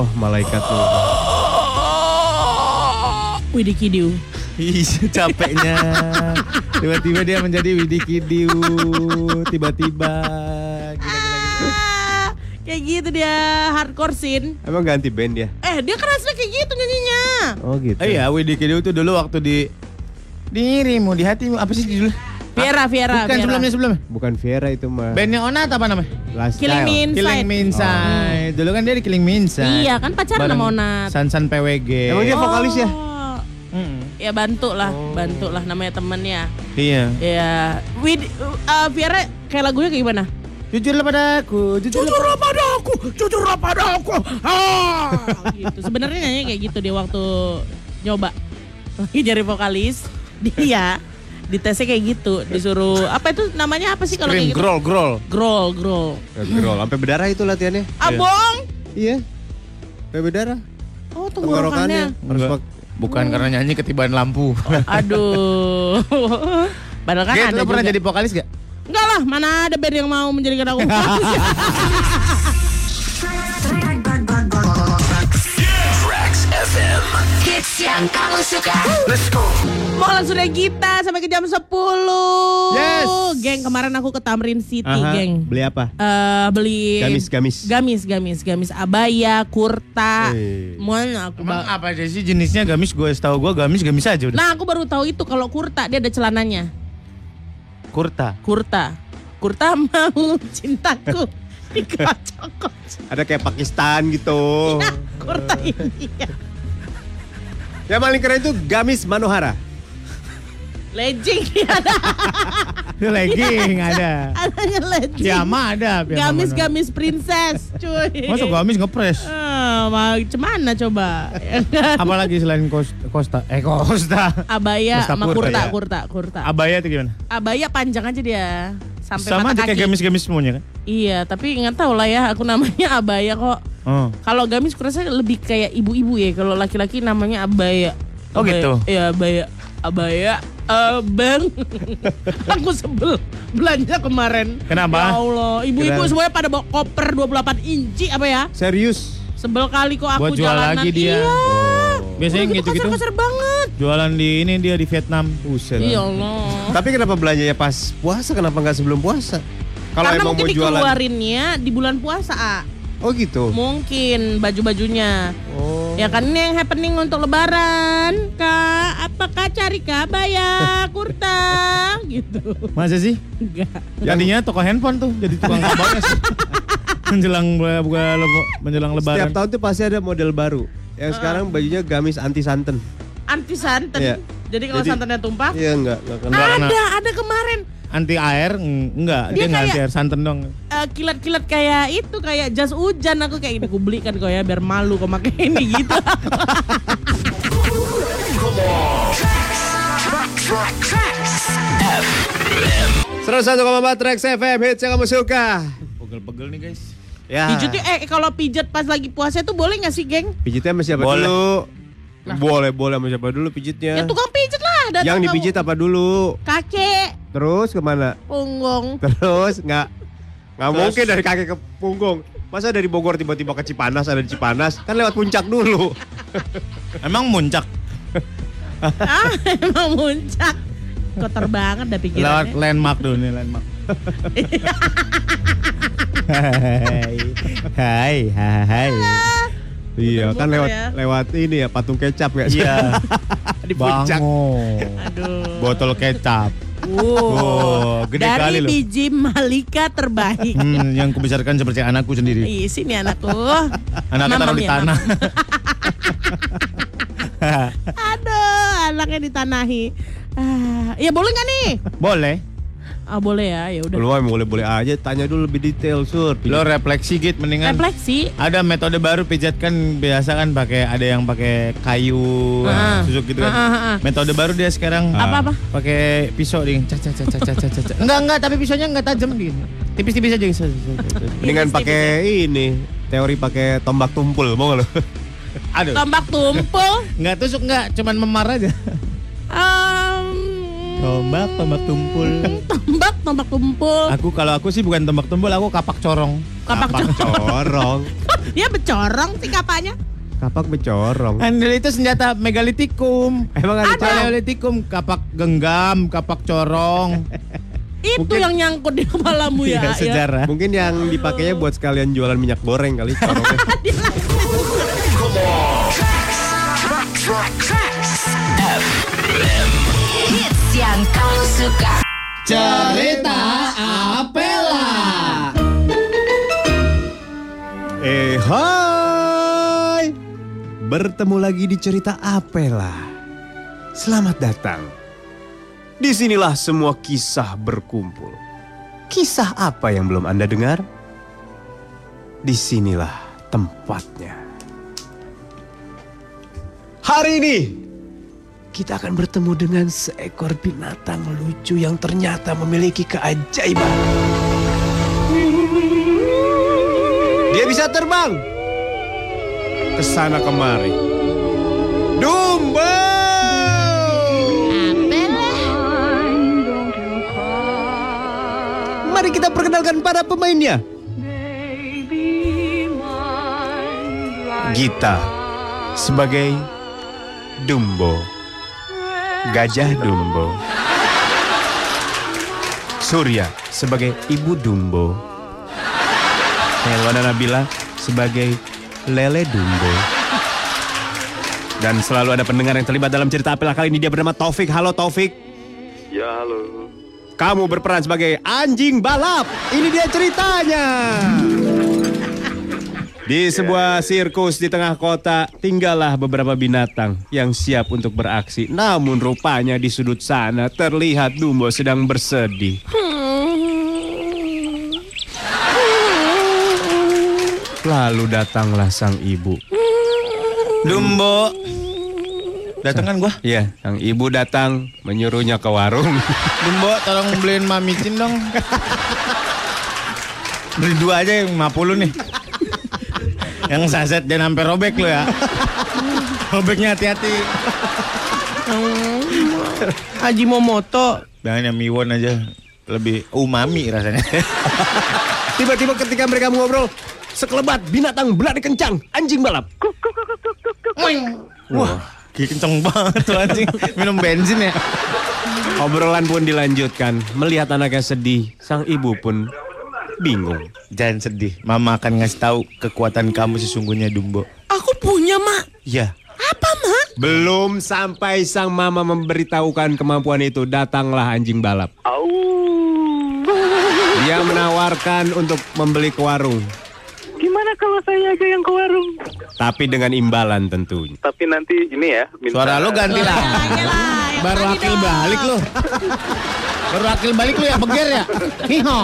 Wah, malaikat tuh. Widih Kidiu. Ih, capeknya. Tiba-tiba dia menjadi Widi Kidiu. Tiba-tiba. Ah, kayak gitu dia hardcore scene. Emang ganti band dia? Eh dia kan asli kayak gitu nyanyinya. Oh gitu. iya, Widi Kidiu tuh dulu waktu di dirimu di hatimu apa sih judul? Viera, Viera, Bukan Viera. sebelumnya sebelumnya. Bukan Viera itu mah. Bandnya Onat apa namanya? Last Killing Me. Inside. Killing Me Inside. Dulu kan dia di Killing Me Inside. Iya kan pacaran Bareng sama Onat. Sansan PWG. Emang dia vokalis ya? Oh. Mm-mm. Ya bantu lah, bantu lah namanya temennya. Iya. Ya, Wid, uh, Viera kayak lagunya kayak gimana? Jujurlah padaku, jujurlah padaku, jujurlah padaku. Ah, gitu. Sebenarnya nyanyi kayak gitu dia waktu nyoba lagi jadi vokalis. Dia di tesnya kayak gitu, disuruh apa itu namanya apa sih kalau kayak gitu? grol, grol. Grol, grol. Ya, Gerol, sampai berdarah itu latihannya. Abong. Iya. Sampai berdarah. Oh, Tenggorokannya. Harus Bukan karena nyanyi ketiban lampu. Aduh. Padahal kan Gen, ada lu pernah juga. jadi vokalis gak? Enggak lah, mana ada band yang mau menjadikan aku vokalis. Hits yang kamu suka. Let's go. Mau langsung deh kita sampai ke jam 10. Yes. Geng, kemarin aku ke Tamrin City, Aha, geng. Beli apa? Eh beli Gamis, gamis. gamis gamis gamis abaya kurta Eh. mana aku Emang apa aja sih jenisnya gamis? Gue setahu gue gamis gamis aja udah. nah aku baru tahu itu kalau kurta dia ada celananya Kurta. kurta kurta mau cintaku dikocok Ada kayak Pakistan gitu. nah, kurta ini ya. Yang paling keren itu Gamis Manohara. legging ada Itu legging ada. adanya legging Piyama ada. piyama gamis mana. gamis princess cuy Masa gamis ngepres? Ah, macam mana coba Ya kan? Apalagi selain kos- Costa? Eh Costa. abaya sama kurta ya. kurta kurta Abaya itu gimana? abaya panjang aja dia sampai Sama mata aja kayak kaki. gamis-gamis semuanya kan? Iya, tapi nggak tahu lah ya. Aku namanya abaya kok. Oh. Kalau gamis kurasa lebih kayak ibu-ibu ya. Kalau laki-laki namanya abaya. Oh, Abaya. gitu? Iya abaya. Abaya. Abang. aku sebel belanja kemarin. Kenapa? Ya Allah, ibu-ibu semuanya pada bawa koper 28 inci apa ya? Serius. Sebel kali kok aku Buat jual jalanan. lagi dia. Iya. Biasanya Udah gitu-gitu. Kasar-kasar banget. Jualan di ini dia di Vietnam. Buset. Ya Allah. Tapi kenapa belanjanya pas puasa? Kenapa nggak sebelum puasa? Kalau Karena emang mau mungkin jualan. dikeluarinnya di bulan puasa, A. Oh gitu. Mungkin baju-bajunya. Oh. Ya kan ini yang happening untuk lebaran Kak, apakah cari kabaya, kurta gitu Masa sih? Enggak Jadinya toko handphone tuh jadi tukang kabaya sih. menjelang buka, buka lebo- menjelang Setiap lebaran. tahun tuh pasti ada model baru. Yang sekarang bajunya gamis anti santen. Anti santan Iya. Jadi kalau Jadi- santannya tumpah Iya enggak. Enggak kena. Ada, ada kemarin Anti air eng- enggak, Dia dia, enggak anti kayak- air santan dong. eh, Kilat-kilat kayak itu Kayak jas hujan Aku kayak ini Aku belikan kok ya Biar malu kok pakai ini gitu Tracks. 101,4 Trax FM hits yang kamu suka. Pegel-pegel nih guys. Ya. Pijitnya eh kalau pijat pas lagi puasa itu boleh gak sih geng? Pijitnya sama siapa Boleh. dulu? Boleh, boleh sama siapa dulu pijitnya? Ya tukang pijat lah yang dipijit apa dulu? Kakek Terus ke mana? Punggung Terus nggak nggak mungkin dari kaki ke punggung. Masa dari Bogor tiba-tiba ke Cipanas ada di Cipanas? Kan lewat puncak dulu. Emang muncak ah emang muncak kotor banget dah lewat pikirannya landmark dulu nih landmark. hai, hai, hai. Iya, kan lewat ya. lewat ini ya patung kecap ya. Iya. di puncak. Aduh Botol kecap. Wow. Oh, gede dari kali loh. biji malika terbaik Hmm, yang kubesarkan seperti anakku sendiri. Ih, sini anakku Anaknya taruh di tanah. aduh anaknya ditanahi ah, ya boleh nggak nih Boleh. Ah boleh ya ya udah Lu emang boleh-boleh aja tanya dulu lebih detail, Sur. Lo refleksi git mendingan. refleksi Ada metode baru pijat kan biasa kan pakai ada yang pakai kayu Ah. susuk gitu kan. Ah, ah, ah. Metode baru dia sekarang Apa-apa? Pakai pisau ding. Caca caca caca caca. caca. Enggak enggak tapi pisaunya enggak tajam gitu. Tipis-tipis aja gitu. Mendingan pakai ini teori pakai tombak tumpul, mau nggak lu? Aduh. tombak tumpul Enggak tusuk enggak, cuman memar aja. Em, Tombak, tombak tumpul. tombak tombak tumpul Aku kalau aku sih bukan tombak tumpul, aku kapak corong. kapak corong Corong. Dia becorong sih kapanya. Kapak becorong. Handle itu senjata megalitikum. Emang ada? Megalitikum, kapak genggam, kapak corong. Itu Mungkin- yang nyangkut di kepalamu ya. Iya, ya. sejarah. Mungkin yang dipakainya buat sekalian jualan minyak goreng kali corongnya. Yang kamu suka. Cerita Apela. Eh hai Bertemu lagi di cerita Apela Selamat datang Di sinilah semua kisah berkumpul Kisah apa yang belum Anda dengar? Di sinilah tempatnya Hari ini kita akan bertemu dengan seekor binatang lucu yang ternyata memiliki keajaiban. Dia bisa terbang ke sana kemari. Dumbo! Mari kita perkenalkan para pemainnya. Gita sebagai Dumbo. Gajah Dumbo. Surya sebagai Ibu Dumbo. Helwana Nabila sebagai Lele Dumbo. Dan selalu ada pendengar yang terlibat dalam cerita apel kali ini dia bernama Taufik. Halo Taufik. Ya halo. Kamu berperan sebagai anjing balap. Ini dia ceritanya. Di sebuah sirkus di tengah kota, tinggallah beberapa binatang yang siap untuk beraksi. Namun rupanya di sudut sana terlihat Dumbo sedang bersedih. Lalu datanglah sang ibu. Dumbo. Datangan gua. Iya, sang ibu datang menyuruhnya ke warung. Dumbo tolong beliin mamicin dong. Beli dua aja yang 50 nih. Yang saset dan sampai robek lo ya. Robeknya hati-hati. Haji Momoto. Jangan yang miwon aja. Lebih umami rasanya. Tiba-tiba ketika mereka mengobrol, sekelebat binatang berlari kencang, anjing balap. Wah, kayak kenceng banget tuh anjing. Minum bensin ya. Obrolan pun dilanjutkan. Melihat anaknya sedih, sang ibu pun bingung. Jangan sedih. Mama akan ngasih tahu kekuatan kamu sesungguhnya Dumbo. Aku punya, Mak. Iya. Apa, Mak? Belum sampai sang mama memberitahukan kemampuan itu, datanglah anjing balap. Au. Dia menawarkan untuk membeli ke warung, Gimana kalau saya aja yang ke warung? tapi dengan imbalan tentunya. Tapi nanti ini ya. Minta... Suara lo ganti lah. Tanya lah. yang Baru akil balik lo. Baru akil balik lo ya beger ya. Hiho.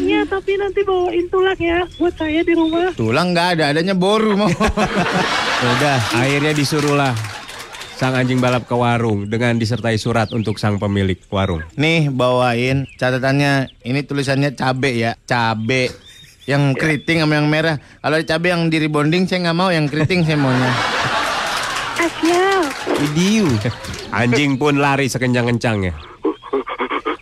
Iya, tapi nanti bawain tulang ya buat saya di rumah. Tulang nggak ada, adanya boru mau. Udah, akhirnya disuruhlah sang anjing balap ke warung dengan disertai surat untuk sang pemilik warung. Nih bawain catatannya. Ini tulisannya cabe ya, cabe. Yang keriting sama yang merah. Kalau cabe yang di rebonding saya nggak mau, yang keriting saya maunya. Ah, siap. Video. Anjing pun lari sekencang-kencangnya.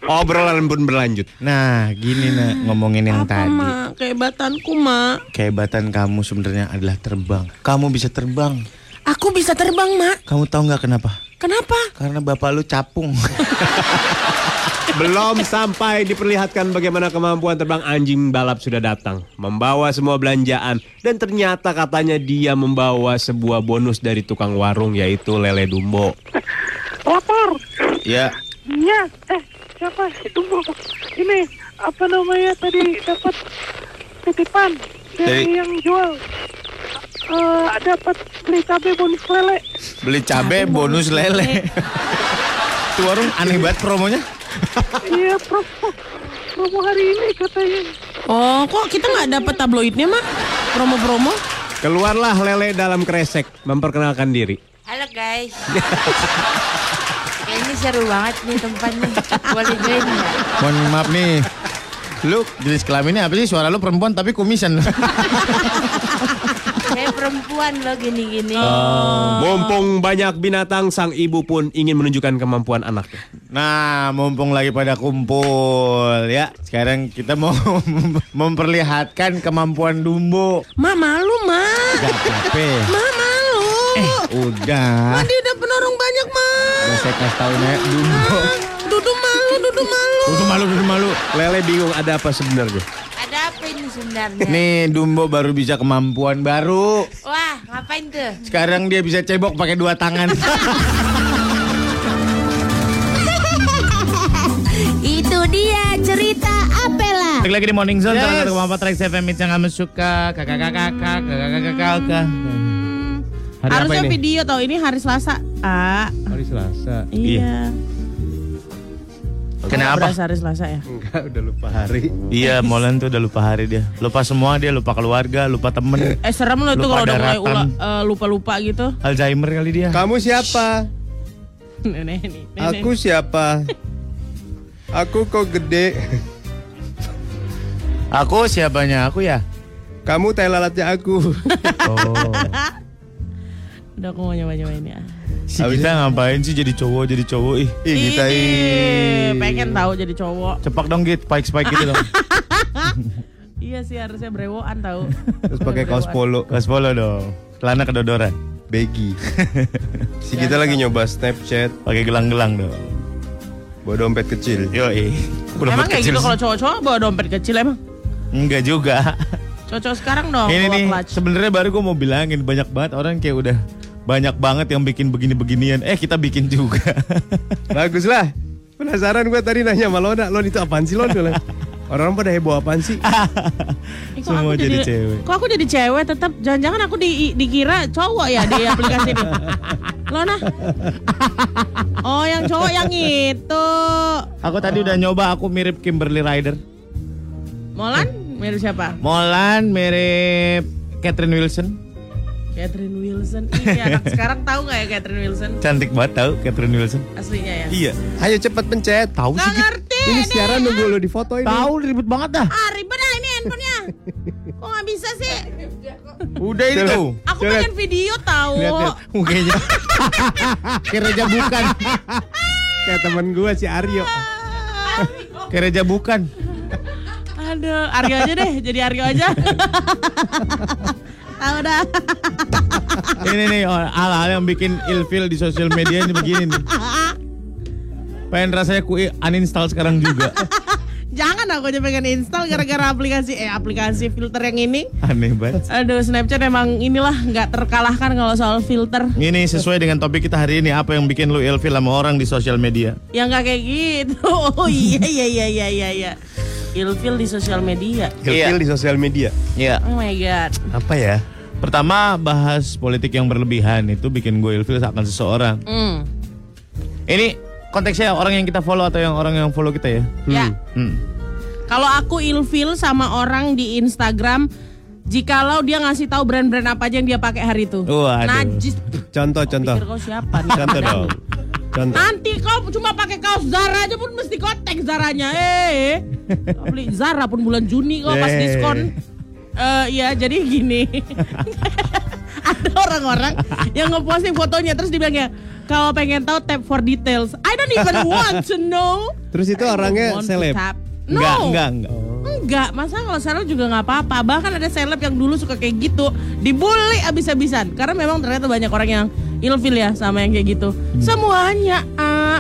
Obrolan pun berlanjut. Nah, gini nak ngomongin yang Apa, tadi. Mak? Kehebatanku, Mak. Kehebatan kamu sebenarnya adalah terbang. Kamu bisa terbang. Aku bisa terbang, Mak. Kamu tahu nggak kenapa? Kenapa? Karena bapak lu capung. Belum sampai diperlihatkan bagaimana kemampuan terbang anjing balap sudah datang. Membawa semua belanjaan. Dan ternyata katanya dia membawa sebuah bonus dari tukang warung yaitu lele dumbo. Lapor. ya, Iya. Eh, siapa? Itu Bu. Ini apa namanya tadi dapat titipan dari Dari- yang jual. Eh, dapat beli cabai bonus lele. beli cabe bonus lele. Itu warung aneh banget promonya. Iya, promo. Promo hari ini katanya. Oh, kok kita nggak dapat tabloidnya, Mak? Promo-promo? Keluarlah lele dalam kresek memperkenalkan diri. Halo guys. Kayaknya seru banget nih tempatnya. Boleh join nggak? Mohon maaf nih. Lu jenis kelaminnya apa sih? Suara lu perempuan tapi kumisan. Saya perempuan loh gini-gini. Mumpung banyak binatang, sang ibu pun ingin menunjukkan kemampuan anaknya. Nah, mumpung lagi pada kumpul ya. Sekarang kita mau memperlihatkan kemampuan Dumbo. Ma malu ma. Gak apa-apa. Ma malu. Udah. Dia udah banyak ma. Udah saya kasih tau nih Dumbo. Dudu malu, dudu malu. Udah malu, udah malu. Lele bingung ada apa sebenarnya. Ada apa ini sebenarnya? Nih Dumbo baru bisa kemampuan baru. Wah, ngapain tuh? Sekarang dia bisa cebok pakai dua tangan. Itu dia cerita Apela. Balik lagi di Morning Zone, Yes. salah satu kemampuan Trax FM yang kamu suka. Kakak kakak kakak kakak kakak kakak. Hari apa Harusnya video tau ini hari Selasa. Ah, Hari Selasa. iya. Kenapa? Berasa hari Selasa ya? Enggak, udah lupa hari. Iya, Molan tuh udah lupa hari dia. Lupa semua dia, lupa keluarga, lupa temen. Eh serem lo itu Lupa kalau udah mulai ula- eh, lupa-lupa gitu. Alzheimer kali dia. Kamu siapa? Nenek nenek. Aku siapa? Aku kok gede. Aku siapanya? Aku ya? Kamu tai lalatnya aku. Oh. Udah aku mau nyoba-nyoba ini ya. Si kita ngapain sih jadi cowok, jadi cowok ih. Ih, kita Ih, pengen tahu jadi cowok. Cepak dong git, spike-spike gitu dong. Iya sih harusnya brewoan tahu. Terus pakai kaos polo, Kelas polo dong. Celana kedodoran. baggy. Si kita lagi nyoba Snapchat, Pakai gelang-gelang dong. bawa dompet kecil. Yo ih. emang kayak gitu kalau cowok-cowok bawa dompet kecil emang? Enggak juga. Cowok-cowok sekarang dong Ini nih, sebenarnya baru gue mau bilangin banyak banget orang kayak udah banyak banget yang bikin begini-beginian. Eh kita bikin juga. Bagus lah. Penasaran gue tadi nanya sama Lona, Lon itu apaan sih Lon? Gua bilang, Orang pada heboh apaan sih? Eh, kok semua aku jadi cewek. Kok aku jadi cewek tetap jangan-jangan aku di, dikira cowok ya di aplikasi ini. Lona. Oh, yang cowok yang itu. aku tadi udah nyoba aku mirip Kimberly Ryder. Molan mirip siapa? Molan mirip Catherine Wilson. Catherine Wilson. Iya, anak sekarang tahu nggak ya Catherine Wilson? Cantik banget tau Catherine Wilson. Aslinya ya. Iya. Ayo cepet pencet. Tahu sih ngerti. Ini siaran nunggu lo di foto ini. Tahu ribet banget dah. Ah, ribet ah ini handphonenya. Kok nggak bisa sih? Udah itu. Aku pengen video tahu. Lihat lihat mukanya. Kereja bukan. Kayak temen gue si Aryo. Kereja bukan. Aduh, Aryo aja deh, jadi Aryo aja. Tahu dah. Ini nih oh, hal-hal yang bikin ilfil di sosial media ini begini nih. Pengen rasanya ku uninstall sekarang juga. Jangan aku aja pengen install gara-gara aplikasi eh aplikasi filter yang ini. Aneh banget. Aduh, Snapchat emang inilah nggak terkalahkan kalau soal filter. Ini sesuai dengan topik kita hari ini apa yang bikin lu ilfil sama orang di sosial media? Yang nggak kayak gitu. Oh iya iya iya iya iya. Ilfil di sosial media. Ilfil di sosial media. Iya. Oh my god. Apa ya? Pertama bahas politik yang berlebihan itu bikin gue ilfil akan seseorang. Hmm. Ini konteksnya orang yang kita follow atau yang orang yang follow kita ya? Ya. Hmm. Kalau aku ilfil sama orang di Instagram Jikalau dia ngasih tahu brand-brand apa aja yang dia pakai hari itu. Waduh. Najis. Contoh, contoh. Pikir kau siapa nih? Contoh dong. Contoh. Nanti kau cuma pakai kaos Zara aja pun mesti tag Zaranya. Eh, beli Zara pun bulan Juni kau pas Eh. diskon. Eh, ya jadi gini. Ada orang-orang yang ngeposting fotonya terus dibilangnya kalau pengen tahu tap for details. I don't even want to know. Terus itu I orangnya seleb. No. Enggak, enggak, enggak. Enggak, masa kalau seleb juga nggak apa-apa. Bahkan ada seleb yang dulu suka kayak gitu, dibully abis-abisan. Karena memang ternyata banyak orang yang ilfil ya sama yang kayak gitu. Hmm. Semuanya,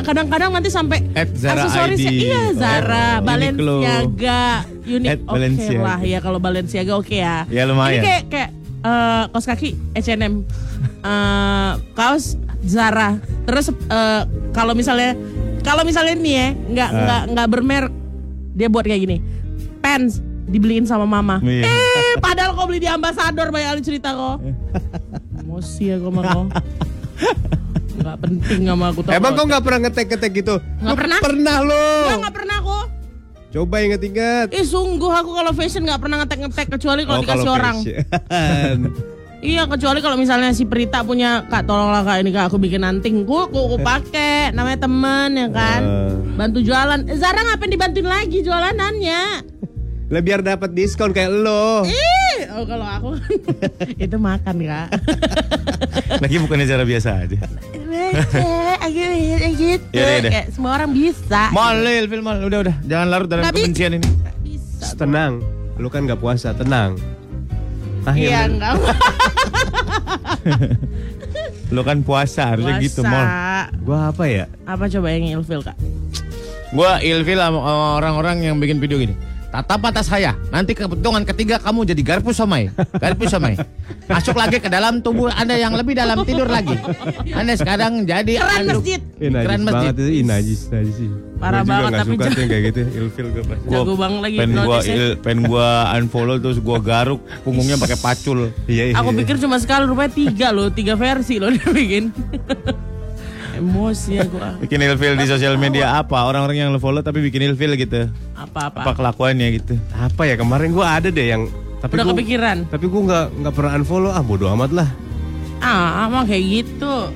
kadang-kadang nanti sampai At Zara aksesorisnya, ID. iya Zara, Oh, Balenciaga, unik, oke Balenciaga. lah ya kalau Balenciaga oke ya. Ya, lumayan. Ini kayak kayak eh, kaos kaki H&M, eh, kaos Zara. Terus eh, kalau misalnya kalau misalnya nih ya nggak Ah. nggak nggak bermerek dia buat kayak gini pants dibeliin sama mama Iya. eh padahal kau beli di ambasador banyak cerita kok emosi ya kau sama kau nggak penting sama aku tau Emang kau. nggak pernah ngetek-ngetek gitu? Nggak Lu pernah. Pernah lo. Nggak, pernah kok Coba inget-inget. eh sungguh aku kalau fashion nggak pernah ngetek-ngetek kecuali kalau Oh, dikasih kalau orang. Iya kecuali kalau misalnya si Prita punya kak tolonglah kak ini kak aku bikin anting ku ku, ku pakai namanya temen ya kan Eh. bantu jualan Eh, Zara ngapain dibantuin lagi jualanannya Lah biar dapat diskon kayak lo. Ih Oh kalau aku kan itu makan kak. Lagi bukannya cara biasa aja. gitu. Ya udah. Kayak semua orang bisa. Mal, Lil, film mal. Udah, udah. Jangan larut dalam Nggak kebencian ini. Bisa. Tenang, lu kan nggak puasa, tenang. Ah, Iya enggak. Lo kan puasa, harusnya gitu, mal. Gua apa ya? Apa coba yang ilfil kak? Gua ilfil sama orang-orang yang bikin video gini. Tatap mata saya, nanti kebetulan ketiga kamu jadi garpu somai. Garpu somai. Masuk lagi ke dalam tubuh Anda yang lebih dalam tidur lagi. Anda sekarang jadi Keran anduk. masjid. Keren masjid. banget itu, ih najis, najis sih. Parah Gua banget, tapi suka jangan- tuh kayak gitu, ilfil gue pasti. Jago banget lagi Pen gua hipnotisnya. il, pen gua unfollow terus gua garuk punggungnya pakai pacul. Iya, iya. Aku pikir cuma sekali, rupanya tiga loh, tiga versi loh dia bikin. Emosi ya gua. Bikin ilfil di sosial media apa? Orang-orang yang lo follow tapi bikin ilfil gitu. Apa-apa. Apa kelakuannya gitu? apa ya kemarin gua ada deh yang tapi Udah gua, kepikiran? Tapi gua nggak nggak pernah unfollow ah bodo amat lah. Ah, emang kayak gitu.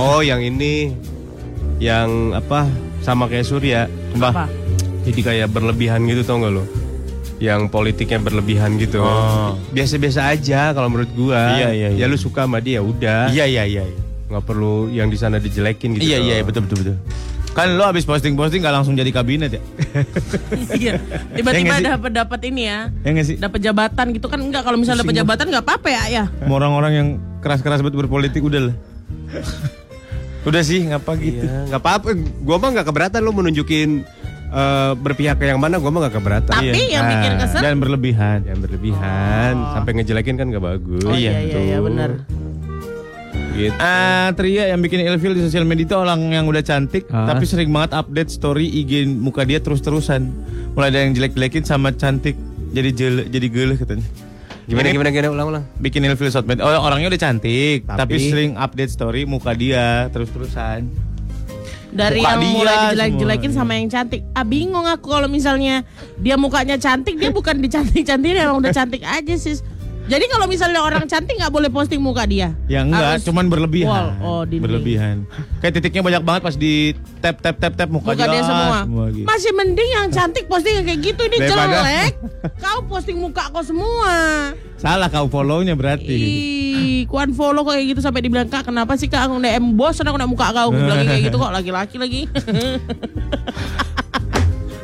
Oh yang ini yang apa sama kayak Surya. Apa? Jadi kayak berlebihan gitu tau gak lo? Yang politiknya berlebihan gitu. Oh. Biasa-biasa aja kalau menurut gua. Iya, iya, Ya iya. lu suka sama dia udah. Iya iya iya. Nggak perlu yang di sana dijelekin gitu. Iya iya betul betul betul. Kan lo abis posting-posting gak langsung jadi kabinet ya? Iya. Ya Tiba-tiba nggak sih? dapat dapat ini ya. Ya nggak sih? Dapat jabatan gitu kan enggak kalau misalnya dapat jabatan enggak apa-apa ya, ya. Orang-orang yang keras-keras buat berpolitik udah lah. udah sih ngapa gitu. Iya, nggak apa-apa. Gua mah nggak keberatan lu menunjukin eh, berpihak ke yang mana. Gua mah nggak keberatan. Tapi yang bikin kesel Dan berlebihan. Yang berlebihan Oh. sampai ngejelekin kan gak bagus. Oh iya iya iya benar. Gitu. Ah, Tria yang bikin ilfil di sosial media itu orang yang udah cantik Ah. tapi sering banget update story IG muka dia terus-terusan. Mulai ada yang jelek-jelekin sama cantik jadi jele, jadi geleh katanya. Gimana Ini gimana gimana ulang-ulang. Bikin ilfil sosmed. Oh, orangnya udah cantik, Tapi- tapi, sering update story muka dia terus-terusan. Dari Muka yang dia mulai dijelek-jelekin semua. sama yang cantik. Ah bingung aku kalau misalnya dia mukanya cantik, dia bukan dicantik-cantikin emang udah cantik aja sih. Jadi kalau misalnya orang cantik nggak boleh posting muka dia. Ya enggak, Harus cuman berlebihan. wall. Oh, dinding. berlebihan. Kayak titiknya banyak banget pas di tap tap tap tap muka, Muka dia jelas semua. gitu. Masih mending yang cantik posting kayak gitu ini Daripada- jelek. Kau posting muka kau semua. Salah kau follownya berarti. Ih, ku unfollow kayak gitu sampai dibilang kak kenapa sih kak aku DM bosan aku nak muka kau bilang kayak gitu kok laki-laki lagi.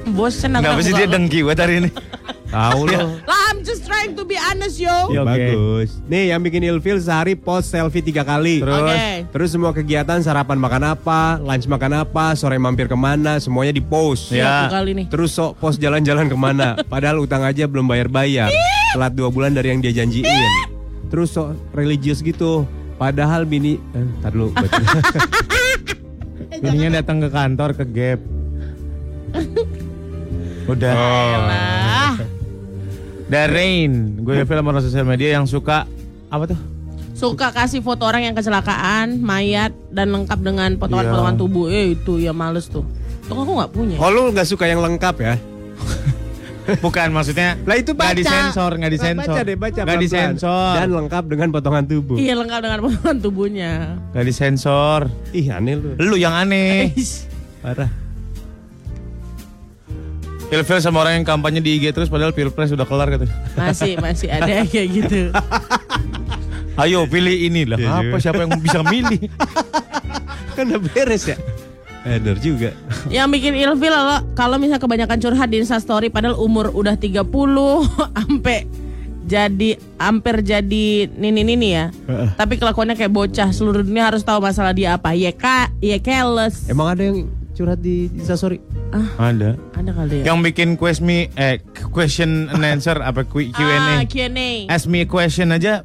bosan aku Kenapa sih dia dengki buat hari ini? Tahu lo. Lah I'm just trying to be honest yo. Ya, oke. Bagus. Nih yang bikin ilfil sehari post selfie tiga kali. Terus Oke. Terus semua kegiatan sarapan makan apa, lunch makan apa, sore mampir ke mana, semuanya di post. Ya. Satu kali nih. Terus sok post jalan-jalan ke mana, padahal utang aja belum bayar-bayar. Telat dua bulan dari yang dia janjiin. Terus sok religius gitu. Padahal bini, eh, tar dulu. baca. Bininya datang ke kantor ke Gap. Udah. Lah. Darain, gue film orang sosial media yang suka apa tuh? Suka kasih foto orang yang kecelakaan, mayat dan lengkap dengan potongan-potongan Iya. tubuh. Eh itu ya males tuh. Tuh aku nggak punya. Oh lu nggak suka yang lengkap ya? Bukan maksudnya. Lah itu baca. Nggak disensor, nggak disensor. Baca deh, baca. Pelan-pelan. disensor. Dan lengkap dengan potongan tubuh. Iya lengkap dengan potongan tubuhnya. Nggak disensor. Ih aneh lu. Lu yang aneh. Parah. Ilfil sama orang yang kampanye di IG terus padahal pilpres udah kelar gitu. Masih masih ada yang kayak gitu. Ayo pilih ini lah. Iya Apa juga. siapa yang bisa milih? Kan udah beres ya? Bener juga. Yang bikin ilfil kalau kalau misalnya kebanyakan curhat di Instastory padahal umur udah 30 sampai jadi hampir jadi nini-nini ya. Tapi kelakuannya kayak bocah. Seluruh dunia harus tahu masalah dia apa. Ya kak, ya careless. Emang ada yang curhat di Instastory? Ada. Ada kali ya. Yang bikin quest me eh question and answer apa Q- Ah, Q&A. Q&A. Ask me a question aja.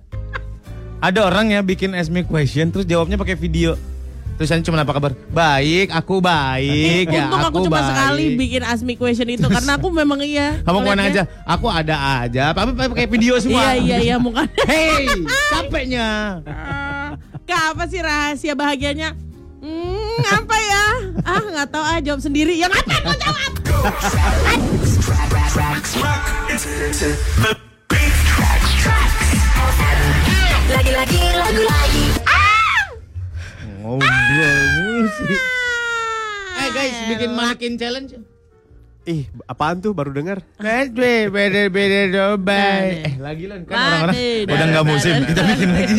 Ada orang ya bikin ask me question terus jawabnya pakai video. Tulisannya cuma apa kabar? Baik, aku baik ya. Untung aku, cuma baik. sekali bikin ask me question itu karena aku memang iya. Kamu ke mana aja? Aku ada aja. Apa apa pakai video semua? Iya iya iya muka. Hey, capeknya. Ah, Kak apa sih rahasia bahagianya? Hmm, apa ya? Ah nggak tahu ah jawab sendiri. Ya ngapain mau jawab? Lagi-lagi lagu lagi. Ngobrol mulu sih. Eh guys, bikin manekin challenge. Ih, apaan tuh baru dengar? Beda beda beda dobai. Eh lagi lah kan orang-orang Bade, udah nggak musim kita bikin lagi.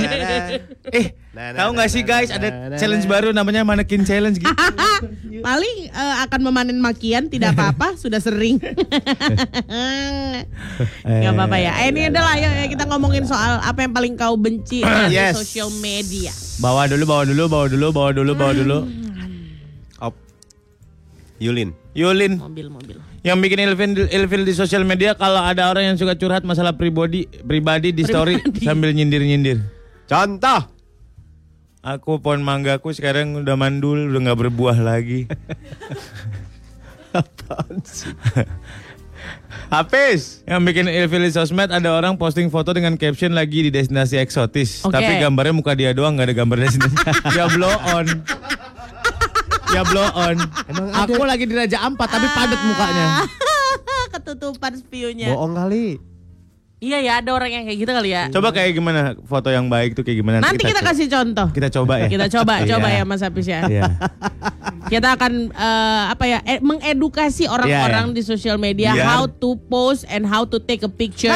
Eh Nah, nah, tahu nggak nah, sih nah, guys nah, ada nah, challenge nah. baru namanya manekin challenge gitu. Paling eh, akan memanen makian tidak apa-apa sudah sering. Gak apa-apa ya. Eh, ini adalah ya kita ngomongin soal apa yang paling kau benci dari Yes. social media. Bawa dulu bawa dulu bawa dulu bawa dulu bawa dulu. Yulin. Yulin Mobil-mobil. yang bikin ilfil ilfil di sosial media kalau ada orang yang suka curhat masalah pribadi pribadi di story Pribadi. sambil nyindir-nyindir. Contoh. Aku pohon manggaku sekarang udah mandul, udah nggak berbuah lagi. Habis. Yang bikin ilfil di sosmed ada orang posting foto dengan caption lagi di destinasi eksotis. Oke. Tapi gambarnya muka dia doang nggak ada gambar destinasi. dia blow on. Dia blow on. Aku lagi di Raja Ampat tapi padat mukanya. Ketutupan spionnya. Bohong kali. Iya ya, ada orang yang kayak gitu kali ya. Coba kayak gimana foto yang baik tuh kayak gimana? Nanti kita coba. kasih contoh. kita coba ya. Kita coba, coba Iya. ya Mas Apis ya. Iya. Kita akan eh, apa ya eh, mengedukasi orang-orang Iya, di sosial media Biar- how to post and how to take a picture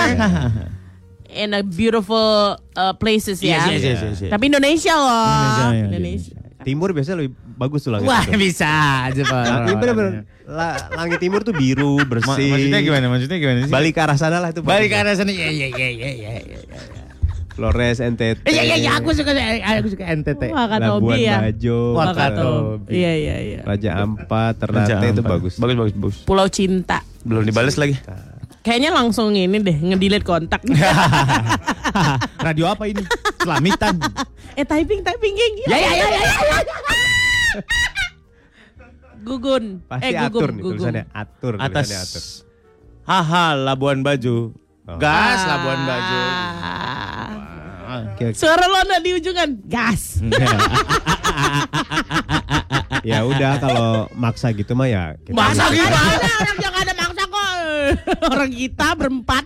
in a beautiful uh, places ya. Yes, yes, yes, yes, yes. Tapi Indonesia loh. Indonesia, ya, Indonesia. Timur biasanya lebih bagus tuh langit. Wah itu. bisa aja pak. Nah, ini bener-bener. La- langit timur tuh biru, Ma- bersih. maksudnya gimana? Maksudnya gimana sih? Balik ke arah sana lah itu. Balik ke arah sana. Iya iya iya iya iya. iya. Flores, NTT. Iya iya iya aku suka aku suka NTT. Wakatobi Labuan ya. Bajo. Wakatobi. Iya iya iya. Raja Ampat, Ternate itu bagus. Bagus bagus bagus. Pulau Cinta. Belum dibales lagi. Kayaknya langsung ini deh ngedelete kontak. Radio apa ini? Selamitan. eh typing typing geng. Ya ya ya ya. ya. Gugun. Pasti eh gugum, atur nih gugum. tulisannya atur. Atas. tulisannya atur. Haha Labuan Bajo. Oh. Gas Labuan Bajo. Ah. Oke, oke. Suara lo ada di ujungan. Gas. Ya udah kalau maksa gitu mah ya. kita- Maksa gimana? Orang jangan ada. Orang kita berempat.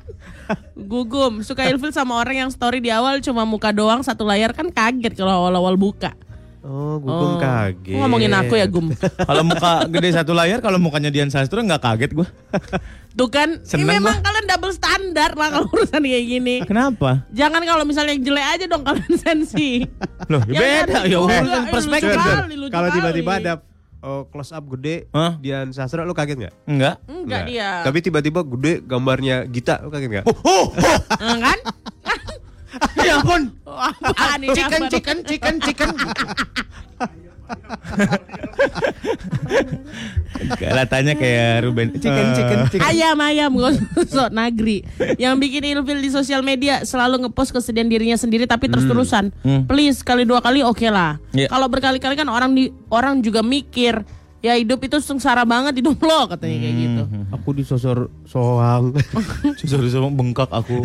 Gugum. Suka ilfil sama orang yang story di awal cuma muka doang satu layar kan kaget kalau awal-awal buka. Oh, gugum kaget. Ngomongin aku ya Gum. Kalau muka gede satu layar, kalau mukanya Dian Sastro nggak kaget gue. Tuh kan, Seneng ini memang gua. kalian double standar lah kalau urusan kayak gini. Kenapa? Jangan kalau misalnya yang jelek aja dong kalian sensi. Loh, Yang beda ya urusan eh, perspektif. Kalau tiba-tiba ada oh, close up gede Hah? Dian Sastro lu kaget nggak? Enggak. Enggak dia. Tapi tiba-tiba gede gambarnya Gita lu kaget nggak? Oh, Eh, kan? ya ampun. Oh, apaan ini? Chicken, chicken, chicken, chicken. Kelihatannya kayak Ruben. Chicken, chicken, chicken. Ayam ayam gosok nagri yang bikin ilfil di sosial media selalu ngepost kesedihan dirinya sendiri tapi terus terusan. Hmm. Please kali dua kali oke lah. Iya. Kalau berkali-kali kan orang di orang juga mikir ya hidup itu sengsara banget hidup lo katanya kayak gitu. Aku disosor soang. Susah susah bengkak aku.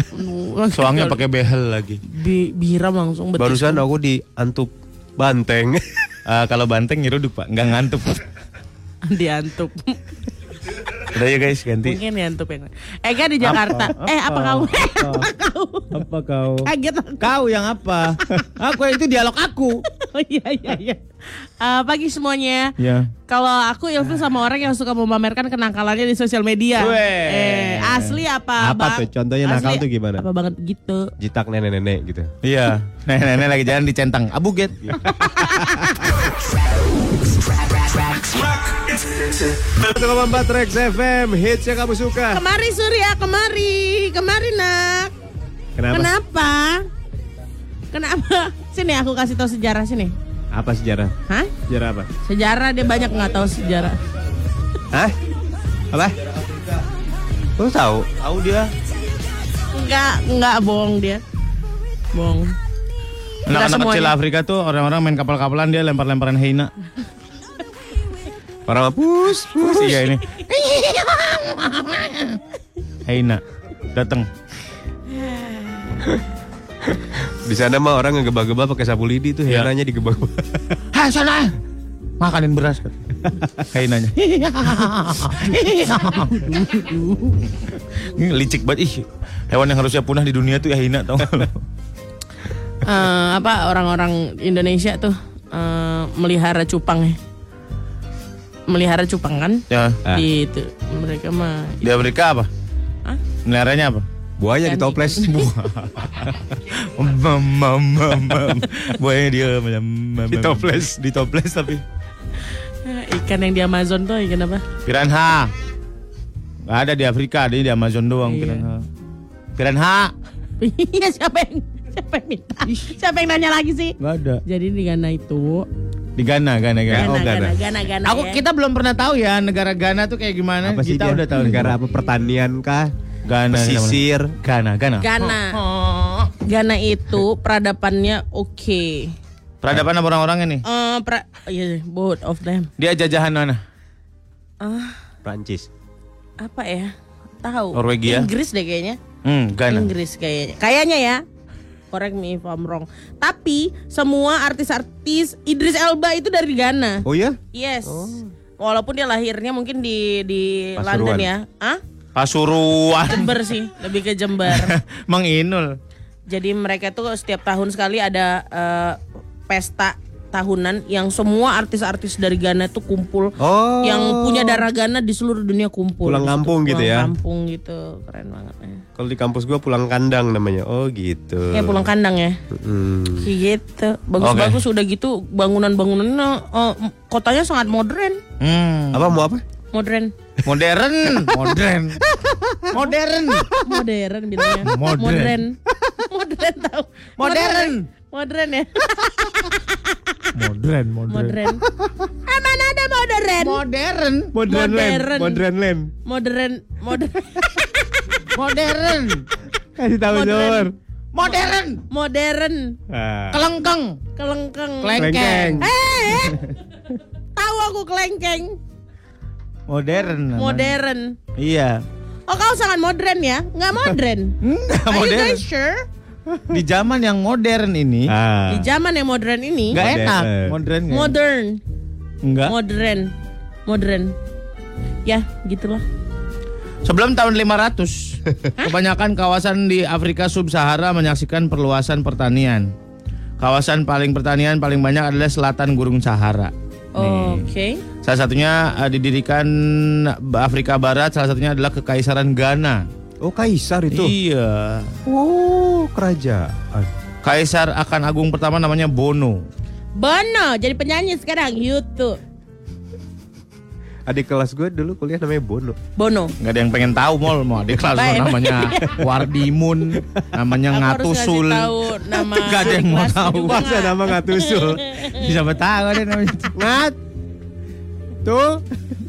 Soangnya pakai behel lagi. Bi biram langsung betis. Barusan aku diantup banteng. uh, kalau banteng nyeruduk pak, nggak ngantuk. Diantuk. Udah ya guys ganti. Mungkin diantuk yang. Ega di Jakarta. Apa? Eh apa, kau? Apa, apa kau? Apa kau? Kaget. Kau yang apa? aku itu dialog aku. oh iya iya iya. Uh, pagi semuanya. Ya. Kalau aku ilfil sama orang yang suka memamerkan kenakalannya di sosial media. Eh, asli apa? Apa bang? tuh? Contohnya asli nakal tuh gimana? Apa banget gitu? Jitak nenek-nenek gitu. Iya. Nenek-nenek lagi jalan di centang. Abuget. 104 Rex FM Hits yang kamu suka Kemari Surya, kemari Kemari nak Kenapa? Kenapa? Kenapa? Sini aku kasih tahu sejarah sini Apa sejarah? Hah? Sejarah apa? Sejarah dia banyak nggak tahu sejarah Hah? Apa? Lu tahu? Tahu dia? Enggak, enggak bohong dia Bohong Anak-anak semuanya. kecil Afrika tuh orang-orang main kapal-kapalan dia lempar-lemparan heina. Orang pus, pus. Iya ini. Heina datang. Di sana mah orang ngegebah-gebah pakai sapu lidi tuh Iya. henanya digebah-gebah. Hai sana. Makanin beras. Heinanya. Ini licik banget ih. Hewan yang harusnya punah di dunia tuh ya hina tau gak Eh, apa orang-orang Indonesia tuh eh, melihara cupang ya. Melihara cupang kan? Ya. Ah. Di itu mereka mah Di Afrika apa? Hah? Meliharanya apa? Buaya di toples. Mam. Buaya dia Di toples. Di toples tapi Ah, ikan yang di Amazon tuh ikan apa? piranha. Gak ada di Afrika, ada di Amazon doang Iya. piranha. Piranha. Iya siapa yang siapa yang minta? Siapa yang nanya lagi sih? Gak ada. Jadi di Ghana itu Di Ghana, Ghana, Ghana. Ghana, oh, Ghana, Ghana. Ghana, Ghana, Aku ya. kita belum pernah tahu ya negara Ghana tuh kayak gimana. Apa sih kita dia? udah tahu negara apa pertanian kah? Ghana. Pesisir. Ghana, Ghana. Ghana. Oh. Ghana itu peradabannya oke. Peradaban apa orang-orangnya nih? Eh, pra, iya, both of them. Dia jajahan mana? Ah, Prancis. apa ya? Tahu. Norwegia? Inggris deh kayaknya. Hmm, Ghana. Inggris kayaknya. Kayaknya ya. Correct me if I'm wrong. Tapi semua artis-artis Idris Elba itu dari Ghana. Oh ya? Yes. Walaupun dia lahirnya mungkin di di Pasuruan. London ya. Ah? Pasuruan. Jember sih, lebih ke Jember. Mang Inul. Jadi mereka tuh setiap tahun sekali ada eh, pesta tahunan yang semua artis-artis dari Ghana tuh kumpul. Oh. Yang punya darah Ghana di seluruh dunia kumpul. Pulang kampung gitu Pulang ya? kampung gitu, keren banget. ya. Kalau di kampus gua pulang kandang namanya. Oh gitu. Kayak pulang kandang ya. Hmm. Gitu. Bagus-bagus udah gitu bangunan-bangunannya eh, kotanya sangat modern. Hmm. Apa mau apa? Modern. Modern, modern. Modern. Modern bilangnya. Modern. Modern. Modern tahu. Modern. Modern ya. Modern, Modern. Eh mana ada modern? Modern. Modern, land. Modern. Modern land. Modern. Modern. Modern. Kasih tahu Modern. Jor. Modern. Modern. Ah. Kelengkeng. Kelengkeng. Kelengkeng. Eh. Tahu aku kelengkeng. Modern. namanya. Modern. Iya. Oh kau sangat modern ya? Nggak modern? Enggak Are you modern. guys sure? Di zaman yang modern ini Ah. Di zaman yang modern ini, enggak Modern. enak. Modern nggak? modern, Enggak. modern, modern. Ya, gitulah. Sebelum tahun 500, kebanyakan kawasan di Afrika Sub-Sahara menyaksikan perluasan pertanian. Kawasan paling pertanian paling banyak adalah selatan Gurun Sahara. Oke. Salah satunya eh, didirikan Afrika Barat, salah satunya adalah Kekaisaran Ghana. Oh kaisar itu. Iya. Oh kerajaan. Kaisar akan agung pertama namanya Bono. Bono jadi penyanyi sekarang YouTube. Adik kelas gue dulu kuliah namanya Bono. Bono. Nggak ada yang pengen tahu mall mau di kelas lo namanya Wardimun, namanya Aku Ngatusul. tahu nama Nggak ada yang mau tahu. Masa nama nggak tusul? Siapa tahu ada namanya. Ngat. Tuh.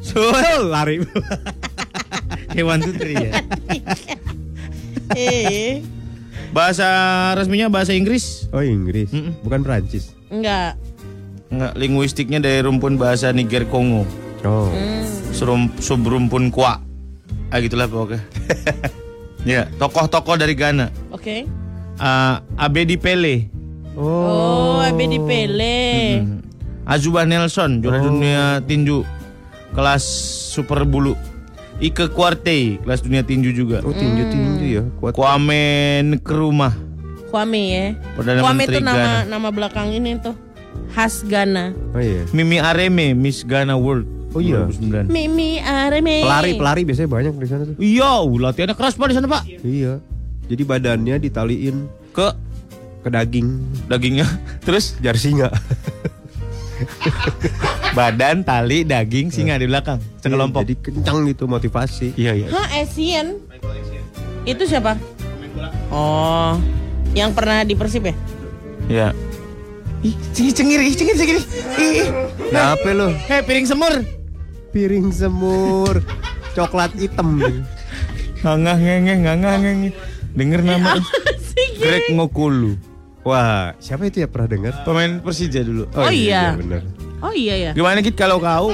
Sul lari. Hewan Tutri ya. Eh, Bahasa resminya bahasa Inggris. Oh Inggris. Mm-mm. Bukan Prancis. enggak. Enggak, linguistiknya dari rumpun bahasa Niger Kongo. Oh. Serum, subrumpun kwa. Ah gitulah pokoknya. ya, tokoh-tokoh dari Ghana. Oke. Ah, Abedi Pele, Oh, Abe di Pele. Hmm. Azuba Nelson, juara dunia tinju kelas super bulu. Ike Kuarte, kelas dunia tinju juga. Oh tinju-tinju ya. Kuat. Kwame Nkrumah, Kwame ya. Perdana Kwame Menteri itu nama Ghana. nama belakang ini tuh. Khas Ghana. Oh iya. Mimi Areme, Miss Ghana World. Oh iya. 2009. Mimi Areme. Pelari pelari biasanya banyak di sana tuh. Iya, latihannya keras pak di sana pak. Iya. Jadi badannya ditaliin Ke ke daging dagingnya, terus jarsinga. badan, tali, daging, singa di belakang, sekelompok. Jadi kencang gitu motivasi. Iya iya. Hah, Asian? Itu siapa? Oh, yang pernah di Persib ya? Iya. Ih, cengir cengir, ih, cengir cengir. Ih, ih. Nah, lo? Hei, piring semur. Piring semur coklat hitam. Ngangah ngengeh, ngangah ngengeh. Denger nama Greg Ngokulu. Wah, siapa itu ya pernah dengar? Pemain Persija dulu. Oh, iya. benar. Oh iya ya. Gimana Git kalau kau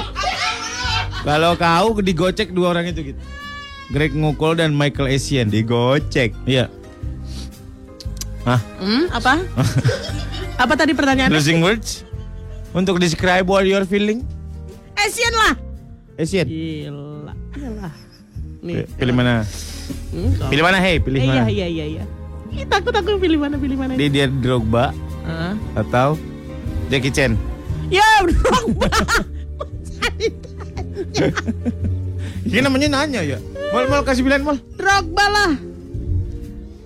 Kalau kau digocek dua orang itu gitu. Greg Ngokul dan Michael Essien. Digocek. Iya. Hah? Hmm, apa? apa tadi pertanyaannya? Closing words untuk describe what you're feeling. Asian lah. Essien. Gila. Iyalah. Nih. Pilih mana? Hmm, Pilih mana? Hey, pilih Eh, iya mana? iya iya iya. Ih, takut aku pilih mana pilih mana. Didier Drogba Hah? Atau Jackie Chan. Ya, dong. Ini namanya nanya ya. Mal mal kasih pilihan mal. Drogba lah.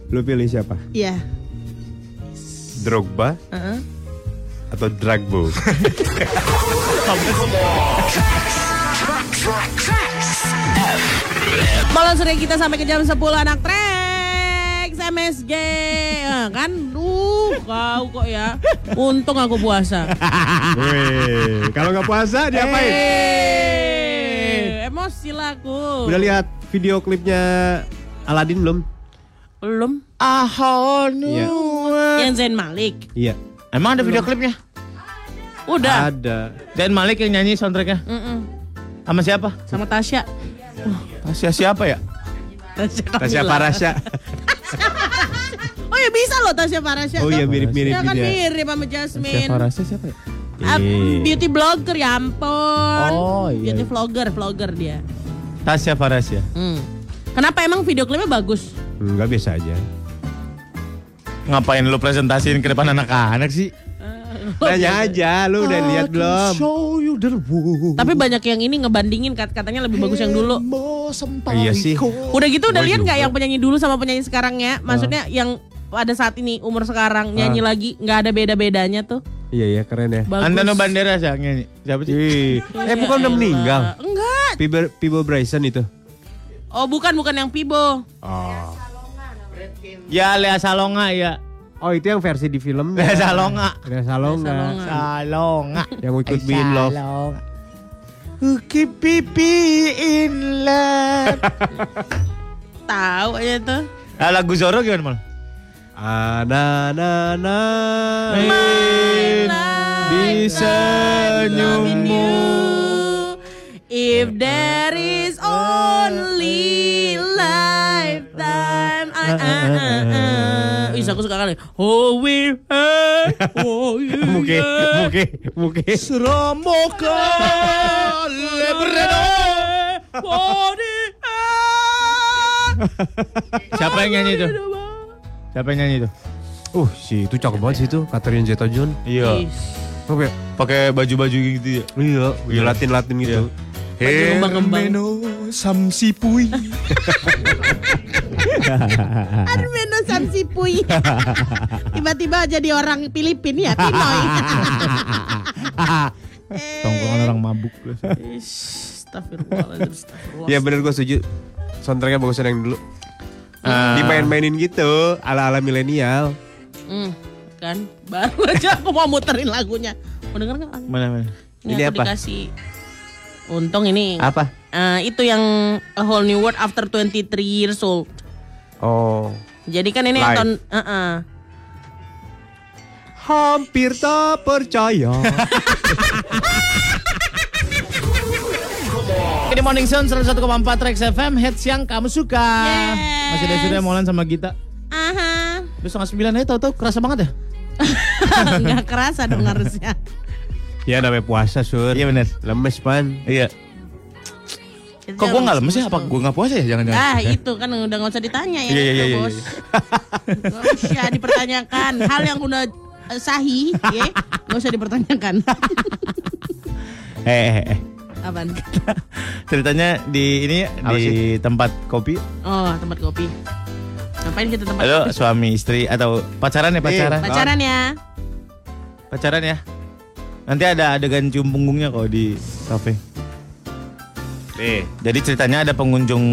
Lu pilih siapa? Iya. Drogba Heeh. atau Dragbo? Malam sore kita sampai ke jam 10 anak trek MSG Ya, kan duh kau kok ya untung aku puasa Weh, kalau nggak puasa diapain? Eh, emosi lah aku Udah lihat video klipnya Aladin belum? belum Ahonu. Iya. yang Zain Malik Iya. Emang ada video klipnya? udah Ada. Dan Malik yang nyanyi soundtracknya. Mm-mm. Sama siapa? sama Tasya Tasya siapa ya? Tasya. Parasya. oh ya loh Tasya Parasya Oh iya mirip-mirip ya kan gitu ya. mirip sama Jasmine Farasya siapa ya? Ah, Iya. beauty blogger ya ampun Oh, iya, beauty vlogger vlogger dia Tasya Farasya. Hmm. Kenapa emang video klipnya bagus? Enggak biasa aja. Ngapain lu presentasiin ke depan anak-anak sih? Nanya aja, lu udah lihat belum? Show you the world. Tapi banyak yang ini ngebandingin kat- katanya lebih bagus yang dulu. Iya sih. Udah gitu udah lihat nggak yang penyanyi dulu sama penyanyi sekarangnya? Maksudnya yang pada saat ini umur sekarang nyanyi lagi nggak ada beda-bedanya tuh. Iya iya keren ya. Bagus. Antano Banderas yang nyanyi. Siapa sih? Ih, eh bukan udah meninggal. Enggak. Pibo, Pibo Bryson itu. Oh bukan bukan yang Pibo. Oh. Ya Lea Salonga ya. Oh itu yang versi di film. Lea Salonga. Lea Salonga. Salonga. Salonga. Yang ikut Be in Love. Salonga. Who keep pipi in love. Tahu aja tuh. Ah, lagu Zoro gimana mal? Ana na na. Di senyummu. If there is only lifetime I, I, I, I. Ih, aku suka kali. Oh, we oh, you Muke, muke, muke. Lebredo. Body Siapa yang nyanyi itu? Siapa yang nyanyi itu? Uh, si itu cakep banget sih itu, Catherine Zeta-Jones. Iya. Oke. Pakai baju-baju gitu ya. Iya, iya Latin-Latin gitu. Kembang-kembang. Hermeno Samsipui. Armeno Samsipui. Tiba-tiba jadi orang Filipin ya, Pinoy. Tongkrongan orang mabuk. Astagfirullahaladzim, astagfirullah. Iya bener gue setuju. Soundtracknya bagusan yang dulu. Ah. Dimain-mainin gitu, ala-ala milenial. Hmm, kan baru aja aku mau muterin lagunya. Mau denger nggak? Mana mana? Ini, Ini apa? dikasih. Untung ini. Apa? Eh, itu yang A Whole New World After 23 Years Old. Oh. Jadi kan ini Live. tahun. eh-eh. Hampir tak percaya. Ini Morning Sun 101,4 Trax FM Hits yang kamu suka Yes. Masih ada Surya Molan sama Gita Aha. Terus setengah sembilan aja tau-tau kerasa banget ya Nggak kerasa dong harusnya. ya namanya puasa, Sur. Iya bener Lemes, Pan. Iya Kok gue gak lemes ya? Apa gue gak puasa ya? Jangan-jangan Ah itu kan udah nggak usah ditanya ya Iya, iya, iya, iya, bos. Nggak usah dipertanyakan hal yang udah eh, sahih, ya nggak usah dipertanyakan. Eh, eh, eh Apaan? Ceritanya di ini Apa di tempat kopi. Oh tempat kopi. Ngapain kita tempat Halo kopi? suami istri atau pacaran ya pacaran? Pacaran ya. Pacaran ya? Nanti ada adegan cium punggungnya kok di kafe. Nih, Jadi ceritanya ada pengunjung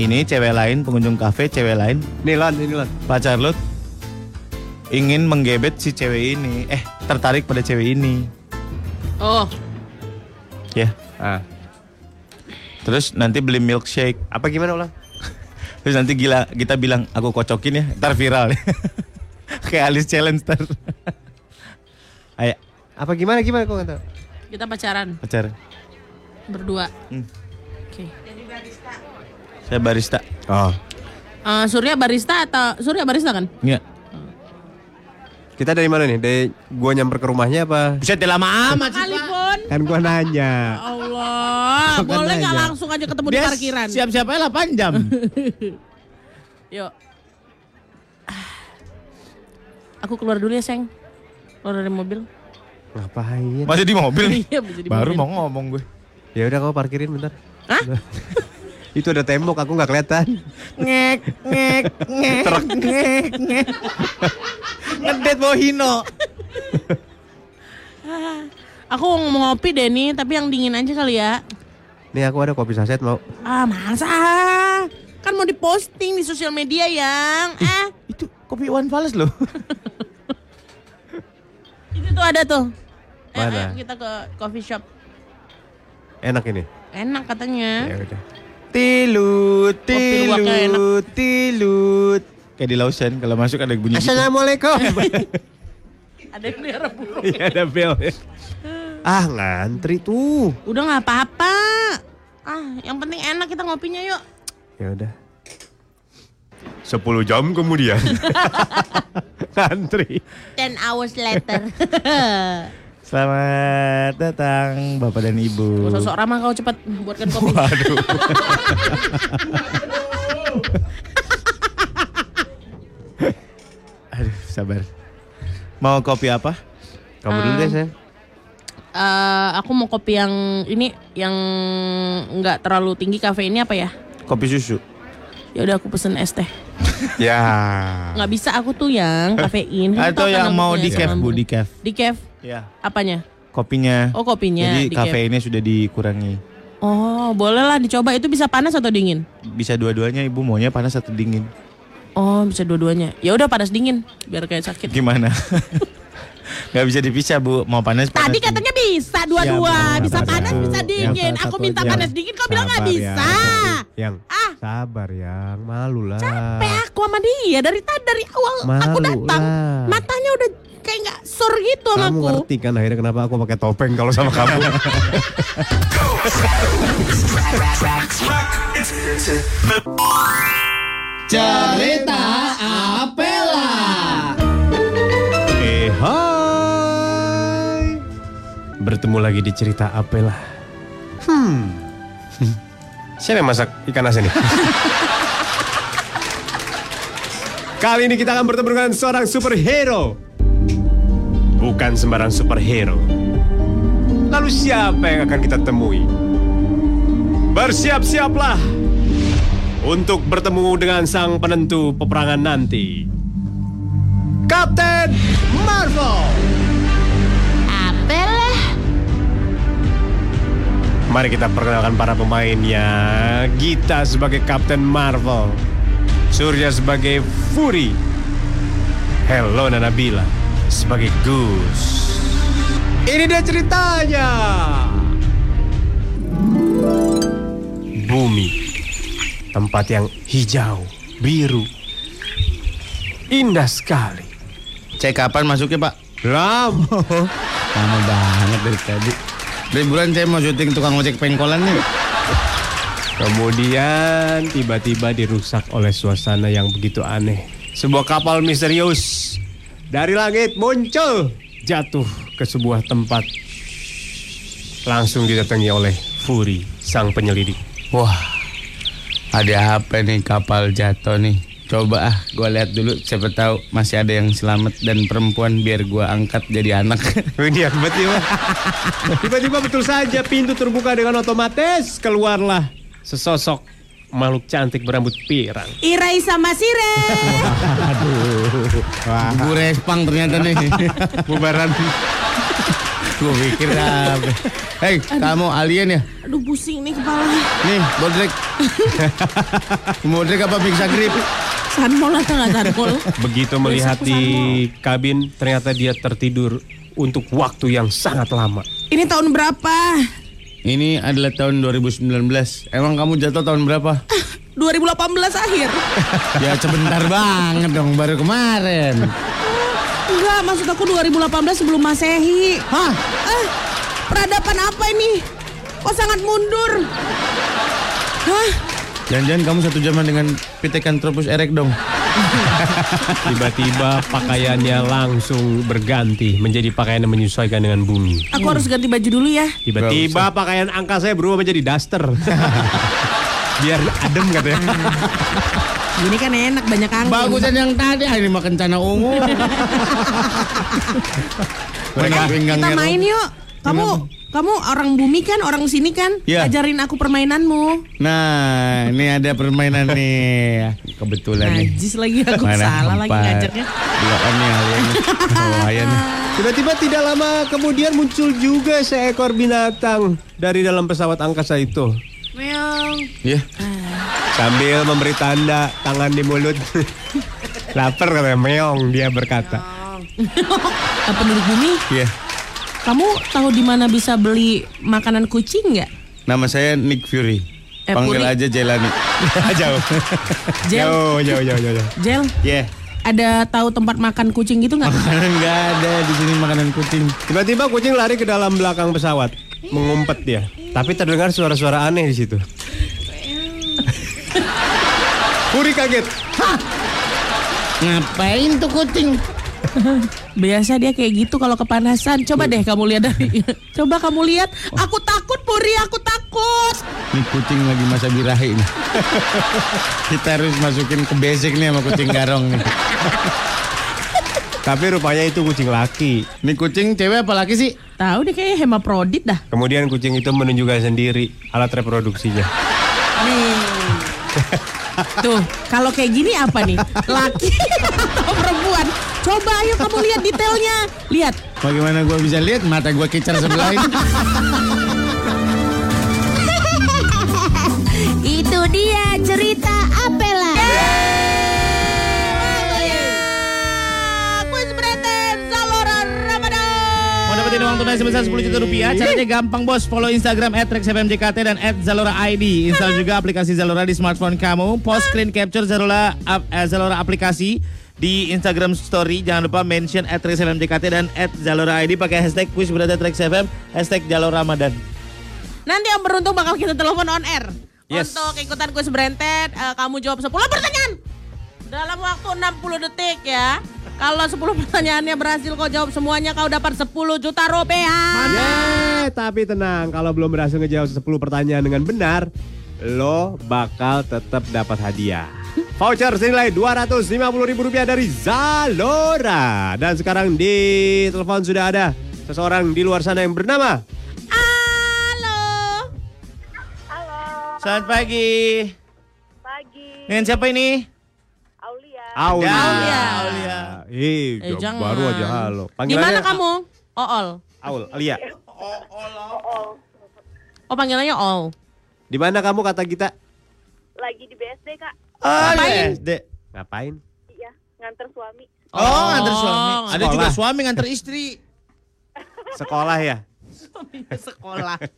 ini cewek lain Pengunjung kafe cewek lain. Nih Lon, ini Lon. pacar lu ingin menggebet si cewek ini. Eh tertarik pada cewek ini. Oh. Ya Ah, terus nanti beli milkshake apa gimana ulang? terus nanti gila kita bilang aku kocokin ya ntar viral kayak Alice challenge ntar ayo Apa gimana gimana kok nggak tahu? kita pacaran pacar berdua. Hmm. Oke. saya barista Oh, Eh, Surya barista atau Surya barista kan? Iya. kita dari mana nih? Dari gua nyamper ke rumahnya apa? bisa lama amat sih Sekalipun. Kan gua nanya. Allah, Bukan boleh nggak langsung aja ketemu di Dia parkiran? siap-siap aja 8 jam Yuk. Aku keluar dulu ya, Seng. Keluar dari mobil. Ngapain? masih di mobil nih Iya, di baru mobil. mau ngomong gue Ya udah kau parkirin bentar. Hah? Itu ada tembok, aku nggak kelihatan. Ngek, ngek, ngek, ngek, ngek. Ngedet bawa Hino. Aku mau ngopi deh nih, tapi yang dingin aja kali ya. Nih aku ada kopi saset mau. Ah, masa? Kan mau diposting di sosial media yang. Eh, Itu kopi One Fales loh. itu tuh ada tuh. Eh, Mana? ayo kita ke coffee shop. Enak ini. Enak katanya. Ya udah. Tilut, enak. tilut, tilut. Kayak di Lausan kalau masuk ada bunyi. gitu. Assalamualaikum. Ada yang pelihara burung. Iya ada bel. ah ngantri tuh. Udah nggak apa-apa. Ah, yang penting enak kita ngopinya yuk. Ya udah. 10 jam kemudian. ngantri. 10 hours later. Selamat datang Bapak dan Ibu. Sosok ramah kau cepat buatkan kopi. Waduh. Aduh, sabar. Mau kopi apa? Kamu dulu deh saya. Eh, aku mau kopi yang ini yang nggak terlalu tinggi kafeinnya apa ya? Kopi susu. Ya udah aku pesen es teh. Ya. Nggak bisa aku tuh yang kafein. Atau kan yang mau di asam Bu, di Di caf. Ya. Apanya? Kopinya. Oh kopinya. Jadi kafeinnya sudah dikurangi. Oh boleh lah dicoba. Itu bisa panas atau dingin? Bisa dua-duanya Ibu maunya panas atau dingin? Oh bisa dua-duanya. Ya udah panas dingin biar kayak sakit. Gimana? Gak bisa dipisah Bu, mau panas panas. Tadi katanya bisa dua-dua, Siap, bisa salah panas, bisa Yang dingin. Aku minta aja. panas dingin, kau bilang nggak Sabar, bisa. Yang Ah. sabar yang malu lah. Capek aku sama dia dari tadi dari awal aku Malu datang. lah. Matanya udah kayak nggak sur gitu sama Kamu aku. ngerti kan akhirnya kenapa aku pakai topeng kalau sama kamu? Cerita Apela. Bertemu lagi di cerita Apela. Hmm. Siapa yang masak ikan asin nih? Kali ini kita akan bertemu dengan seorang superhero. Bukan sembarang superhero. Lalu siapa yang akan kita temui? Bersiap-siaplah untuk bertemu dengan sang penentu peperangan nanti. Kapten Marvel. Mari kita perkenalkan para pemainnya. Gita sebagai Kapten Marvel. Surya sebagai Fury. Hello Nabila sebagai Gus. Ini dia ceritanya. Bumi. Tempat yang hijau, biru. Indah sekali. Cek kapan masuknya Pak? Lam. Lama banget dari tadi. Dari bulan saya mau syuting tukang ojek pengkolan nih. Kemudian tiba-tiba dirusak oleh suasana yang begitu aneh. Sebuah kapal misterius dari langit muncul jatuh ke sebuah tempat. Langsung didatangi oleh Fury, sang penyelidik. Wah, ada apa nih kapal jatuh nih? Coba ah, gue lihat dulu. Siapa tahu masih ada yang selamat dan perempuan biar gue angkat jadi anak. Tiba-tiba, tiba-tiba betul saja pintu terbuka dengan otomatis keluarlah sesosok makhluk cantik berambut pirang. Irai sama Sire. Gue respang ternyata nih. Bubaran. gue pikir apa. Hei, kamu alien ya? Aduh pusing nih kepala. Nih, bodrek. bodrek apa bisa grip? Sanmol atau nggak sanmol? Begitu melihat di kabin, ternyata dia tertidur untuk waktu yang sangat lama. Ini tahun berapa? Ini adalah tahun 2019. Emang kamu jatuh tahun berapa? 2018 akhir. ya sebentar banget dong, baru kemarin. Enggak, maksud aku 2018 sebelum Masehi. Hah? Eh, peradaban apa ini? Kok sangat mundur? Hah? Jangan-jangan kamu satu zaman dengan Pithecanthropus erect dong. Tiba-tiba pakaiannya langsung berganti menjadi pakaian yang menyesuaikan dengan bumi. Aku harus ganti baju dulu ya. Tiba-tiba pakaian angka saya berubah menjadi daster. Biar adem katanya. Gini kan enak banyak angin. Bagusan yang tadi, ah, ini mah kencana ungu. Mereka Kita main yuk. Kamu kamu orang bumi kan, orang sini kan? Iya. Ajarin aku permainanmu. Nah, ini ada permainan nih. Kebetulan nih. Najis lagi aku Mana salah lagi empat. ngajarnya. Dua on nih Alia nih. Oh, Alia nih. Tiba-tiba tidak lama kemudian muncul juga seekor binatang dari dalam pesawat angkasa itu. Meong. Iya. Sambil memberi tanda tangan di mulut. Lapar katanya meong dia berkata. Eh, penduduk bumi, Iya. Kamu tahu di mana bisa beli makanan kucing nggak? Nama saya Nick Fury. Eh, Panggil Puri. aja Jelani. jauh. Jel, Jauh, jauh, jauh, jauh. jauh. Jel, Iya. ada tahu tempat makan kucing gitu nggak? Enggak ada di sini makanan kucing. Tiba-tiba kucing lari ke dalam belakang pesawat, mengumpet dia. Tapi terdengar suara-suara aneh di situ. Puri kaget. Ngapain tuh kucing? Biasa dia kayak gitu kalau kepanasan. Coba deh kamu lihat dari. Coba kamu lihat. Aku takut Puri, aku takut. Ini kucing lagi masa birahi nih. Kita harus masukin ke basic nih sama kucing garong nih. Tapi rupanya itu kucing laki. Ini kucing cewek apa laki sih? Tahu deh kayaknya hemaprodit dah. Kemudian kucing itu menunjukkan sendiri alat reproduksinya. Nih. Tuh, kalau kayak gini apa nih? Laki atau perempuan? Coba ayo kamu lihat detailnya. Lihat. Bagaimana gua bisa lihat mata gua kicar sebelah ini? Itu dia cerita Apela. Zalora dapetin uang tunai sebesar 10 juta rupiah? Caranya gampang bos. Follow Instagram @rexfmjkt dan @zalora_id. Install juga aplikasi Zalora di smartphone kamu. Post screen capture Zalora ap- eh, Zalora aplikasi di Instagram Story. Jangan lupa mention @rexfmjkt dan @zalora_id pakai hashtag kuis berada rexfm hashtag Zalora Ramadan. Nanti yang beruntung bakal kita telepon on air. Yes. Untuk ikutan kuis Brented, eh, kamu jawab 10 pertanyaan. Dalam waktu 60 detik ya. Kalau 10 pertanyaannya berhasil kau jawab semuanya kau dapat 10 juta rupiah. Yeay, tapi tenang, kalau belum berhasil ngejawab 10 pertanyaan dengan benar, lo bakal tetap dapat hadiah. Voucher senilai Rp250.000 dari Zalora. Dan sekarang di telepon sudah ada seseorang di luar sana yang bernama Halo. Selamat pagi. Pagi, Dengan siapa ini? Aulia. Aulia. Aulia. Aulia. Ih, Eh, jawab jangan. baru aja halo. Di mana kamu? Ool. Aul, Alia. Oh panggilannya Ol. Di mana kamu kata kita? Lagi di BSD, Kak. Oh, Ngapain? SD. Ngapain? Iya, nganter suami. Oh, nganter suami. nganter Ada juga sekolah. suami nganter istri. Sekolah ya? Sekolah.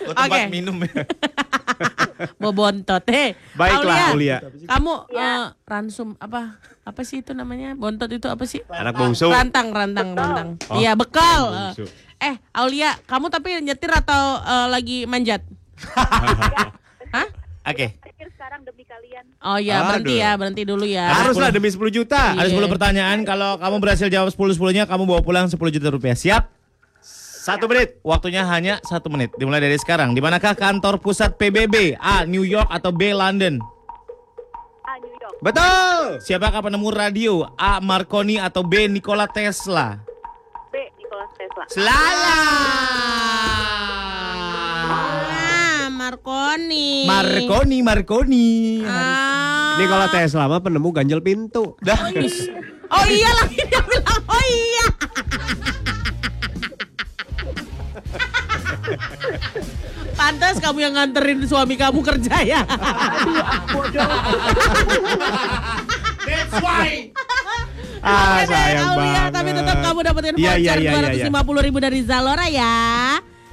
Oh, tempat Oke. minum ya. Bobontot. Hei, Baiklah, Aulia. Kamu eh, ransum apa? Apa sih itu namanya? Bontot itu apa sih? Anak bungsu. Rantang, rantang, rantang. Oh, Iya, bekal. bungsu. Eh, Aulia, kamu tapi nyetir atau eh, lagi manjat? Hah? Oke. Akhir sekarang demi kalian. Oh iya, berhenti Aduh. ya, berhenti dulu ya. Haruslah demi 10 juta. Iya. Ada 10 pertanyaan. Kalau kamu berhasil jawab 10-10-nya, kamu bawa pulang 10 juta rupiah. Siap? Satu menit. Waktunya hanya satu menit. Dimulai dari sekarang. Di manakah kantor pusat PBB? A. New York atau B. London? Ah, New York. Betul. Siapakah penemu radio? A. Marconi atau B. Nikola Tesla? B, Nikola Tesla. Selala. Ah, Marconi. Marconi, Marconi. Ah. Nikola Tesla mah penemu ganjel pintu. Dah. Oh iya lagi dia bilang, oh iya. Pantas kamu yang nganterin suami kamu kerja ya. Ah, Oke deh, sayang Aulia, banget. tapi tetap kamu dapetin Iya, iya, voucher iya, iya, iya. 250 ribu dari Zalora ya.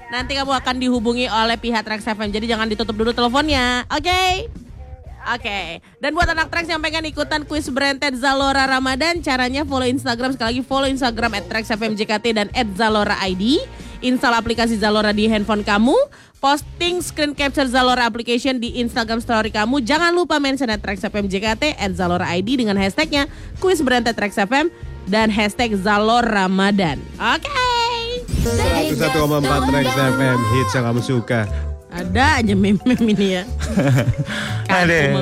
Nanti kamu akan dihubungi oleh pihak Trax FM, jadi jangan ditutup dulu teleponnya, oke? Oke, dan buat anak Trax yang pengen ikutan kuis Brented Zalora Ramadan, caranya follow Instagram sekali lagi follow Instagram at Trax FM JKT dan at Zalora ID. Install aplikasi Zalora di handphone kamu, posting screen capture Zalora application di Instagram story kamu. Jangan lupa mention at Trax FM JKT at Zalora ID dengan hashtagnya kuis Brented Trax FM dan hashtag Zalora Ramadan. Oke. 101,4 Rex FM hits yang kamu suka. Ada aja meme-meme ini ya. Ada.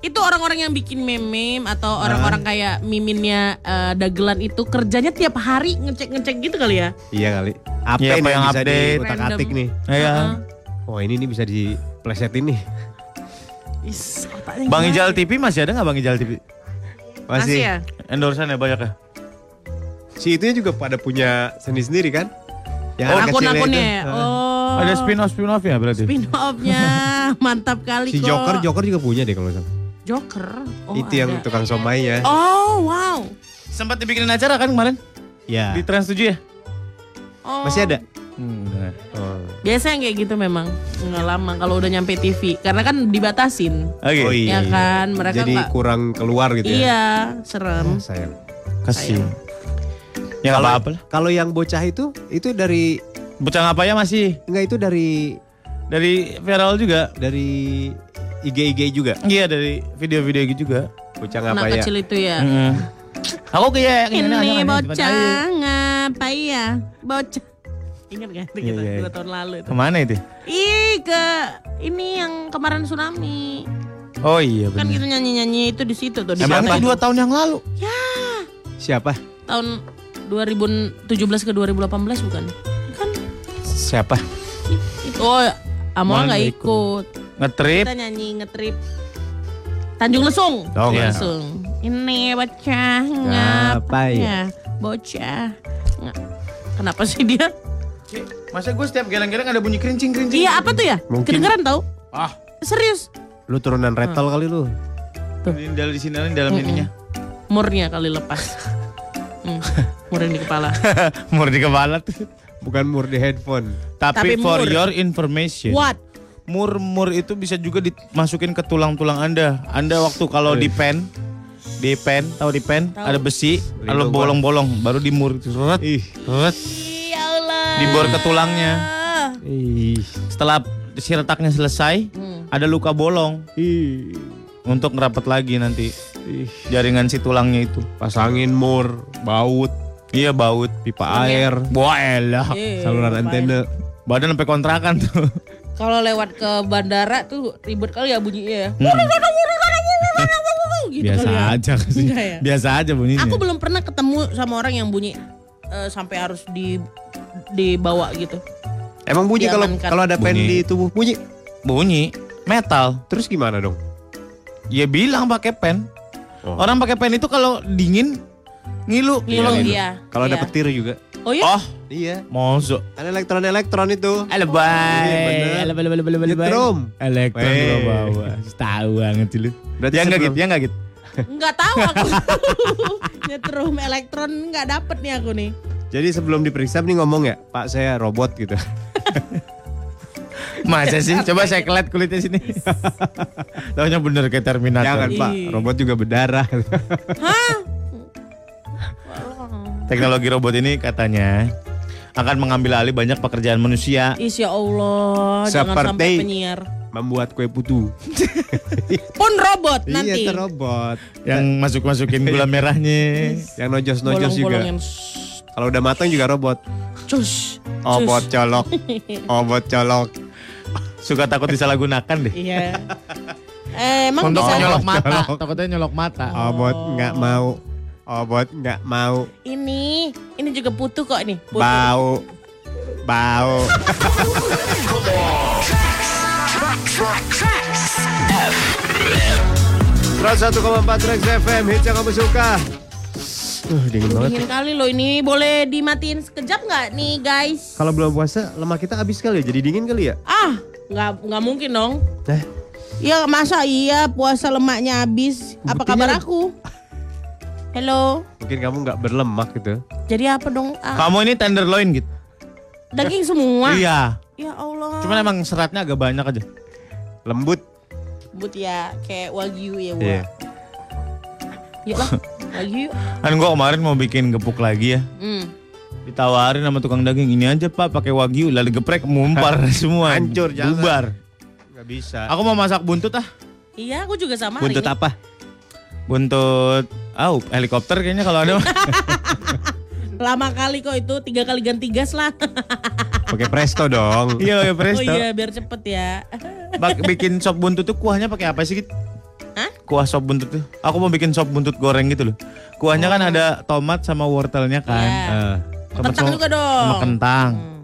Itu orang-orang yang bikin meme atau orang-orang kayak miminnya eh, dagelan itu kerjanya tiap hari ngecek-ngecek gitu kali ya. Iya kali. Apa apa nih yang bisa update. diutak-atik nih? Iya. Oh ini nih bisa diplesetin nih. Is, Bang? Ijal TV masih ada nggak Bang Ijal TV? Masih ya? Endorsean ya banyak ya? Si itunya juga pada punya seni sendiri kan? Yang kecilnya Akun-akunnya. ya? Oh. Ada spin-off spin-off ya berarti? Spin-off-nya mantap kali Si kok. Joker, Joker juga punya deh kalau salah. Joker. Oh, itu yang ada. tukang somainya. Oh, wow. Sempat dibikinin acara kan kemarin Ya. di Trans 7 ya? Oh. Masih ada? Hmm, udah. Oh. Biasanya kayak gitu memang nggak lama kalau udah nyampe TV karena kan dibatasin. Oke. Oh iya. Ya kan, mereka Jadi nggak- kurang keluar gitu ya. Iya, serem. Oh, sayang. Kasih. Ya apa-apa lah. Kalau yang bocah itu itu dari Bocah apa ya masih enggak itu dari dari viral juga. dari IG-IG juga. Iya dari video-video gitu juga. Bocah ngapa ya? kecil itu ya. Mm. Aku kayak Ini bocah ngapa ya? Bocah. Ingat gak itu Iya, kita iya. dua tahun lalu itu? Ke mana itu? Ih ke ini yang kemarin tsunami. Oh iya Kan benar. kita nyanyi-nyanyi itu di situ tuh di Emang itu dua tahun yang lalu. Siapa? tahun 2017 ke 2018 bukan? Kan Siapa? itu oh Amal nggak ikut. Ngetrip. Kita nyanyi ngetrip Tanjung Lesung. Tahu nggak? Lesung. Ini bocah Ngapa ya? Bocah. Kenapa sih dia? Masa gue setiap geleng-geleng ada bunyi kerincing-kerincing? Iya apa tuh ya? Mungkin- Kedengeran tau? Ah, Serius? Lu turunan retol kali lu. ini dalam di sini dalam ininya. Murnya kali lepas. hmm. Mur yang di kepala. Mur di kepala tuh. Bukan mur di headphone. Tapi, Tapi for mur. your information. What? Mur-mur itu bisa juga dimasukin ke tulang-tulang Anda. Anda waktu kalau di pen, di pen, tahu di pen, Tahu. ada besi, lalu gua. bolong-bolong, baru dimur itu seret, Ih. seret, Ya Allah. dibor ke tulangnya. Ih. Setelah si retaknya selesai, Hmm. ada luka bolong Ih. untuk ngerapat lagi nanti Ih. jaringan si tulangnya itu. Pasangin mur, baut, Iya baut, pipa air, Wah elah. Eh, saluran antena. Badan sampai kontrakan tuh. Kalau lewat ke bandara tuh ribet kali ya bunyinya ya. Gitu Biasa kali ya. aja sih. Enggak ya? Biasa aja bunyinya. Aku belum pernah ketemu sama orang yang bunyi eh, sampai harus di dibawa gitu. Emang bunyi kalau Diamankan. kalau ada pen Bunyi. di tubuh bunyi. bunyi metal. Terus gimana dong? Ya bilang pakai pen. Oh. Orang pakai pen itu kalau dingin ngilu. Ngilu ngilu. iya. Kalau ada iya. petir juga. Oh ya? Oh, Iya. mosok. Ada elektron-elektron itu. Halo Iya, bener. Nyetrum. Elektron Weh. gua bawa. Tahu banget sih lu. Berarti ya enggak gitu, ya enggak gitu. Enggak tahu aku. Nyetrum elektron enggak dapet nih aku nih. Jadi sebelum diperiksa nih ngomong ya, Pak saya robot gitu. Masa sih? Coba saya kelet kulitnya sini. Taunya bener kayak Terminator. Jangan Pak, robot juga berdarah. Hah? Teknologi robot ini katanya akan mengambil alih banyak pekerjaan manusia. Is ya Allah, jangan Seperti- sampai penyiar. Membuat kue putu. Pun robot nanti. Iya, robot. Yang masuk-masukin gula merahnya. Yang nojos-nojos juga. Yang Kalau udah matang juga robot. cus. Obot colok. Obot colok. Suka takut disalahgunakan deh. Iya. Eh, emang Untuk bisa nyolok mata. Colok. Takutnya nyolok mata. Obot nggak mau. Obot nggak mau. ini ini juga putu kok nih. Putu. Bau. Bau. Tracks 1,4 Trax FM hits yang kamu suka. Uh, dingin banget. Dingin kali loh ini boleh dimatiin sekejap nggak nih guys? Kalau belum puasa lemak kita habis kali ya, jadi dingin kali ya? Ah, nggak nggak mungkin dong. Eh, Ya masa iya puasa lemaknya habis? Apa kabar aku? Hello. mungkin kamu nggak berlemak gitu. Jadi apa dong? Ah, Kamu ini tenderloin gitu. daging semua. Iya. Ya Allah. Cuman emang seratnya agak banyak aja. Lembut. But ya kayak wagyu ya, Iya. Wak. Yuk lah, wagyu. Kan gua kemarin mau bikin gepuk lagi ya. Hmm. Ditawarin sama tukang daging ini aja pak pakai wagyu lalu geprek mumpar semua Hancur, jangan. bubar. Nggak bisa. Aku mau masak buntut ah. Iya, aku juga sama hari Buntut ini. apa? Buntut, oh helikopter kayaknya kalau ada. Lama kali kok itu, tiga kali ganti gas lah. Pakai presto dong. iya pakai oh presto. iya, biar cepet ya. Bak- bikin sop buntut tuh kuahnya pakai apa sih? Hah? Kuah sop buntut tuh. Aku mau bikin sop buntut goreng gitu loh. Kuahnya kan ada tomat sama wortelnya kan. Iya. Eh, Tomat Kentang sama- juga dong. Sama kentang. Hmm.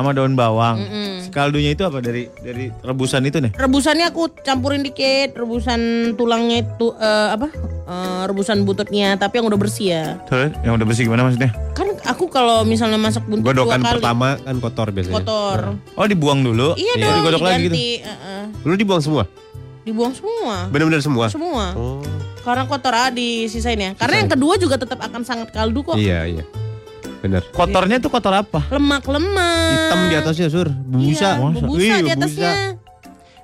Sama daun bawang. Mm-mm. Si kaldunya itu apa dari dari rebusan itu nih? Rebusannya aku campurin dikit, rebusan tulangnya itu eh, apa? Eh, rebusan bututnya, tapi yang udah bersih ya. Terus yang udah bersih gimana maksudnya? Kan aku kalau misalnya masak buntut dua kali pertama kan kotor biasanya. kotor. Oh dibuang dulu. Iya Terus dong, digodok lagi gitu. Lu dibuang semua? Dibuang semua. Bener-bener semua? Semua. Oh. Karena kotor ah disisain ya. Karena yang kedua juga tetap akan sangat kaldu kok. Iya, iya. Bener. Kotornya tuh kotor apa? Lemak-lemak. Hitam di atasnya, Sur. Busa. Iya, busa Wih, di atasnya.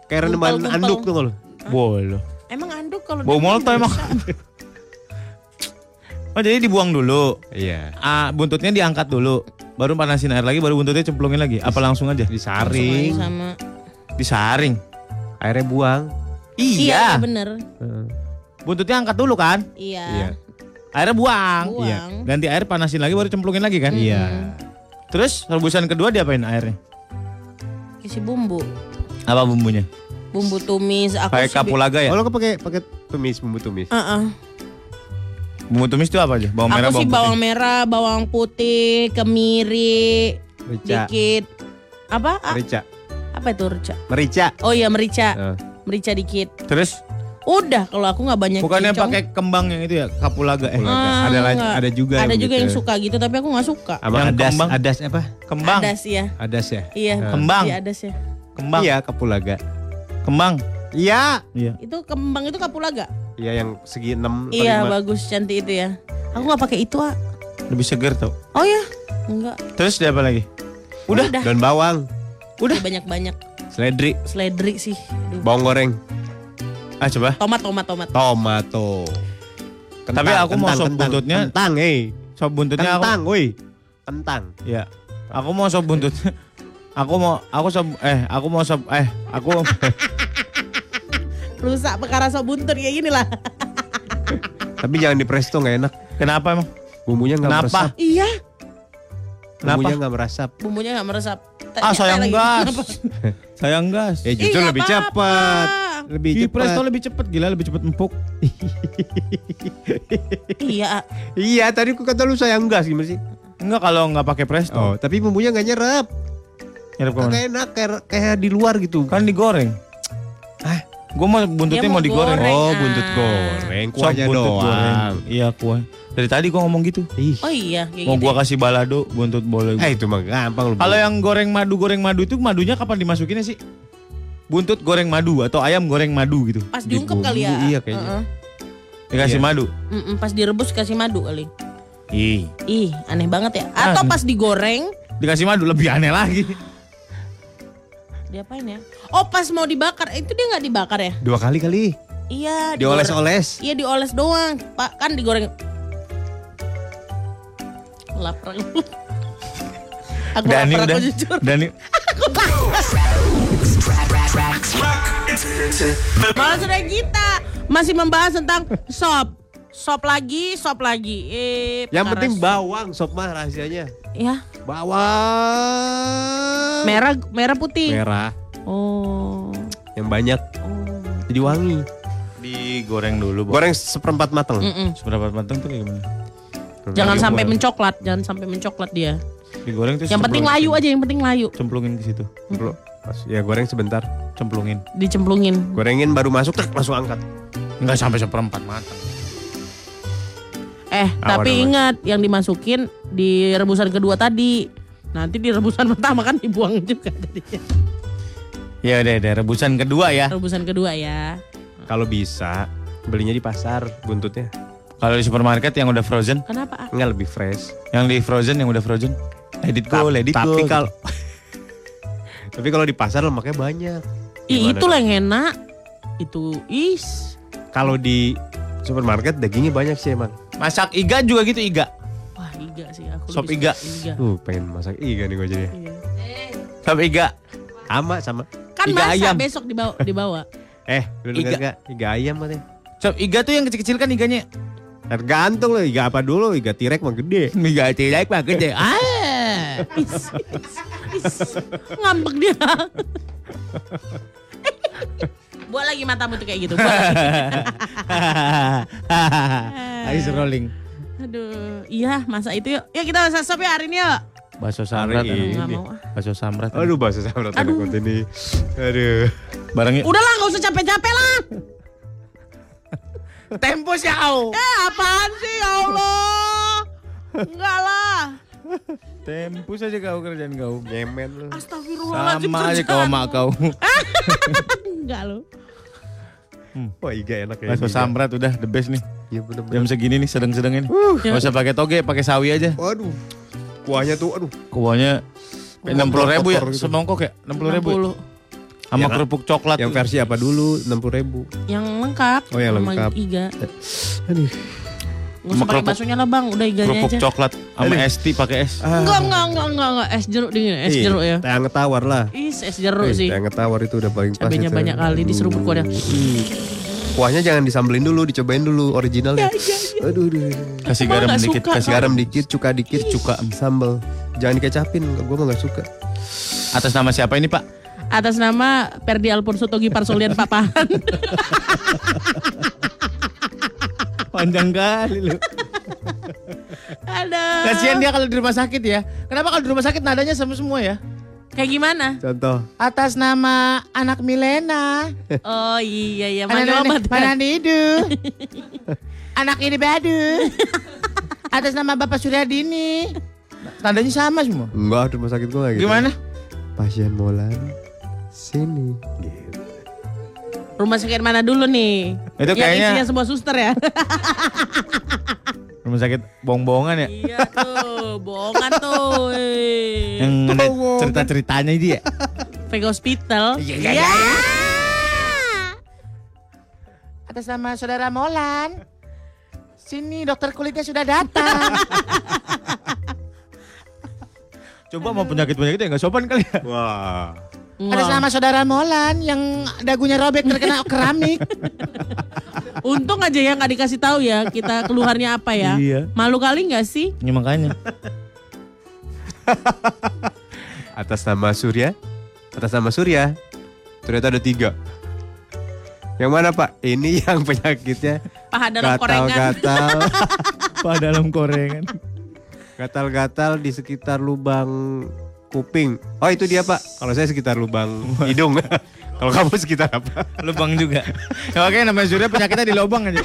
Kayak Tumpel-tumpel. anduk tuh kalau. Bolo. Emang anduk kalau Bau molto emang. Oh jadi dibuang dulu. Iya. Ah, buntutnya diangkat dulu. Baru panasin air lagi, baru buntutnya cemplungin lagi. Apa langsung aja? Disaring. Sama. Disaring. Airnya buang. Iya, bener. Heeh. Buntutnya angkat dulu kan? Iya. Iya. Airnya buang. Buang. Iya. Ganti air panasin lagi baru cemplungin lagi kan? Iya. Terus rebusan kedua diapain airnya? Isi bumbu. Apa bumbunya? Bumbu tumis. Aku Kayak sih bi- kapulaga ya? Oh, lo pakai pakai tumis, bumbu tumis. Uh-uh. Bumbu tumis itu apa aja? Bawang merah, Aku sih bawang bawang putih. merah, bawang putih, kemiri, Merica. dikit. Apa? Merica. apa itu rica? Merica. Oh iya merica. Eh. Merica dikit. Terus Udah kalau aku nggak banyak bukannya pakai kembang yang itu ya? Kapulaga eh. Kapulaga. Ah, ada la- enggak. ada juga Ada yang juga gitu. yang suka gitu tapi aku nggak suka. Sama Yang adas, kembang. adas apa? Kembang. Adas ya. Adas ya? Iya. Kembang. Iya adas ya. Kembang. Iya, kapulaga. Kembang. Iya. Iya. Itu kembang itu kapulaga. Iya yang segi 6 Iya bagus cantik itu ya. Aku nggak pakai itu ah. Lebih seger tau. Oh ya? Enggak. Terus dia apa lagi? Udah. Daun bawang, Udah banyak-banyak. seledri, Seledri sih. Aduh. bawang goreng, Ah coba. Tomat, tomat, tomat. tomato. Tapi aku mau sop buntutnya- Kentang, eh. Sop buntutnya aku. Kentang, woi. Kentang. Ya. Aku mau sop buntutnya. Aku mau aku sop eh aku mau sop eh aku Rusak perkara sop buntut kayak gini lah. Tapi jangan di presto nggak enak. kenapa emang? Bumbunya nggak Kenapa? meresap. iya. Kenapa? Bumbunya nggak meresap. Bumbunya nggak meresap. Ah sayang gas. sayang gas. Eh justru Iya, lebih cepat. Lebih Di presto cepat. lebih cepet gila lebih cepet empuk. iya. Iya, tadi aku kata lu sayang gas gimana sih? Enggak kalau nggak pakai presto. Oh, tapi bumbunya nggak nyerap. Nyerap ke mana? Kagak enak kayak kayak di luar gitu. Kan digoreng. Ah, gue mau buntutnya mau, mau digoreng. goreng. Oh, ah. buntut goreng, kuahnya buntut doang. goreng. Iya kuah. Dari tadi gua ngomong gitu. Ih. Oh iya, kayak Mau gitu. gua ya. kasih balado buntut boleh. Eh, itu mah gampang lu. Kalau yang goreng madu goreng madu itu madunya kapan dimasukinnya sih? Buntut goreng madu atau ayam goreng madu gitu. pas diungkep kali ya. Iya kayaknya. Heeh. Dikasih Iya. madu. Mm-mm, pas direbus kasih madu kali. Ih, Ih, aneh banget ya. Atau Aneh. pas digoreng, dikasih madu lebih aneh lagi. diapain ya? Oh, pas mau dibakar. Eh, Itu dia nggak dibakar ya? dua kali kali. Iya. Dioles-oles. Iya, dioles doang. Pak, kan digoreng. Lapar. Aku Dani lapar, udah. aku jujur. Dani Malah sudah kita masih membahas tentang sop. Sop lagi, sop lagi. Eh, Yang penting sop. bawang sop mah rahasianya. Ya, Bawang merah merah putih. merah Oh. yang banyak Oh. jadi wangi. digoreng dulu. Bo. Goreng seperempat matang. Mm-mm. Seberapa matang tuh kayak gimana? Jangan sampai mencoklat, jangan sampai mencoklat dia. Digoreng terus Yang penting layu aja, yang penting layu. Cemplungin ke situ. Pas- Ya goreng sebentar. Cemplungin. Dicemplungin. Gorengin baru masuk tek langsung angkat. Enggak sampai seperempat matang. Eh, Apa tapi ingat yang dimasukin di rebusan kedua tadi. Nanti di rebusan pertama kan dibuang juga jadinya. Ya udah, udah rebusan kedua ya. Rebusan kedua ya. Kalau bisa belinya di pasar buntutnya. Kalau di supermarket yang udah frozen, Kenapa? Ah? Enggak lebih fresh. yang di frozen yang udah frozen, let it go, Tap- let it go. tapi kalau Tapi kalau di pasar lemaknya banyak. Ih, itu lah yang enak. Itu is. Kalau di supermarket dagingnya banyak sih emang. masak iga juga gitu iga. Wah, iga sih aku. Sop lebih iga. suka Iga. Uh, pengen masak iga nih gue jadi. Iya. Sop iga. Sama sama. Kan Iga masak ayam. besok dibawa dibawa. Eh, lu Iga. enggak? Iga ayam katanya. Sop iga tuh yang kecil-kecil kan iganya. Tergantung loh, iga apa dulu? Iga tirek mah gede. Iga tilek mah gede. Ah. Is, is, is. Ngambek dia. Buat lagi matamu tuh kayak gitu. Ice rolling. Aduh, iya masa itu yuk. Yuk kita masak sop ya hari ini yuk. Bakso samrat. Hari ini. Mau ah. Bakso samrat. Aduh bahasa samrat Aduh. konten ini. Aduh. Barangnya Udahlah nggak usah capek-capek lah. tempus ya kau. Eh apaan sih ya Allah? Enggak lah. Tempus aja kau kerjaan kau. Nyemen lu. Astagfirullahaladzim Sama aja kau sama kau. Enggak loh. Wah iga enak ya. Bakso iga. samrat udah the best nih. Iya bener Jam segini nih sedang-sedang ini. Gak usah pakai toge, pakai sawi aja. Waduh. Kuahnya tuh aduh. Kuahnya enam puluh ribu ya, gitu. semongkok ya, enam puluh ribu. 60. Sama Yang- kerupuk coklat. Yang versi apa dulu? 60 ribu. Yang lengkap. Oh, yang lengkap. Iga. Aduh. Nggak usah pakai baksonya lah bang, udah iganya kerupuk aja. coklat sama Aduh. es tea pakai es. Enggak, enggak, enggak, enggak, enggak. Es jeruk dingin, es Ih, jeruk ya. Teh anget tawar lah. Is, es jeruk Eh, sih. Teh anget tawar itu udah paling pas. Cabenya banyak kali diseruput kuahnya. Hmm. Kuahnya jangan disambelin dulu, dicobain dulu originalnya. Aduh, aduh. Kasih garam dikit, suka, kasih Garam dikit, cuka dikit, cuka sambal. Jangan dikecapin, gue mah gak suka. Atas nama siapa ini Pak? Atas nama Perdi Alfonso Togi Parsolian Papahan. Panjang kali lu. Ada. Kasihan dia kalau di rumah sakit ya. Kenapa kalau di rumah sakit nadanya sama semua ya? Kayak gimana? Contoh. Atas nama anak Milena. Oh iya iya, mana obat Mana itu? anak ini badu. Atas nama Bapak Suryadini. Nadanya sama semua. Enggak, di rumah sakit gue gak gitu. Gimana? Pasien Molan, sini. Gitu. Rumah sakit mana dulu nih? Itu Yang kayaknya- isinya semua suster ya? Rumah sakit bohong-bohongan ya? iya tuh, bohongan tuh. Yang ada cerita-ceritanya dia. Fake Hospital. Iya, Atas nama saudara Molan. Sini dokter kulitnya sudah datang. Coba mau penyakit-penyakit yang gak sopan kali ya. Wah. Atas nama saudara Molan yang dagunya robek terkena keramik. Untung aja ya nggak dikasih tahu ya kita keluarnya apa ya. Iya. Malu kali nggak sih? Ya makanya. Atas nama Surya. Atas nama Surya. Ternyata ada tiga. Yang mana Pak? Ini yang penyakitnya Paha dalam korengan. gatal-gatal. Pak dalam korengan. Gatal-gatal di sekitar lubang kuping. Oh itu dia Pak. Kalau saya sekitar lubang hidung. Kalau kamu sekitar apa? Lubang juga. Makanya namanya Surya penyakitnya di lubang aja.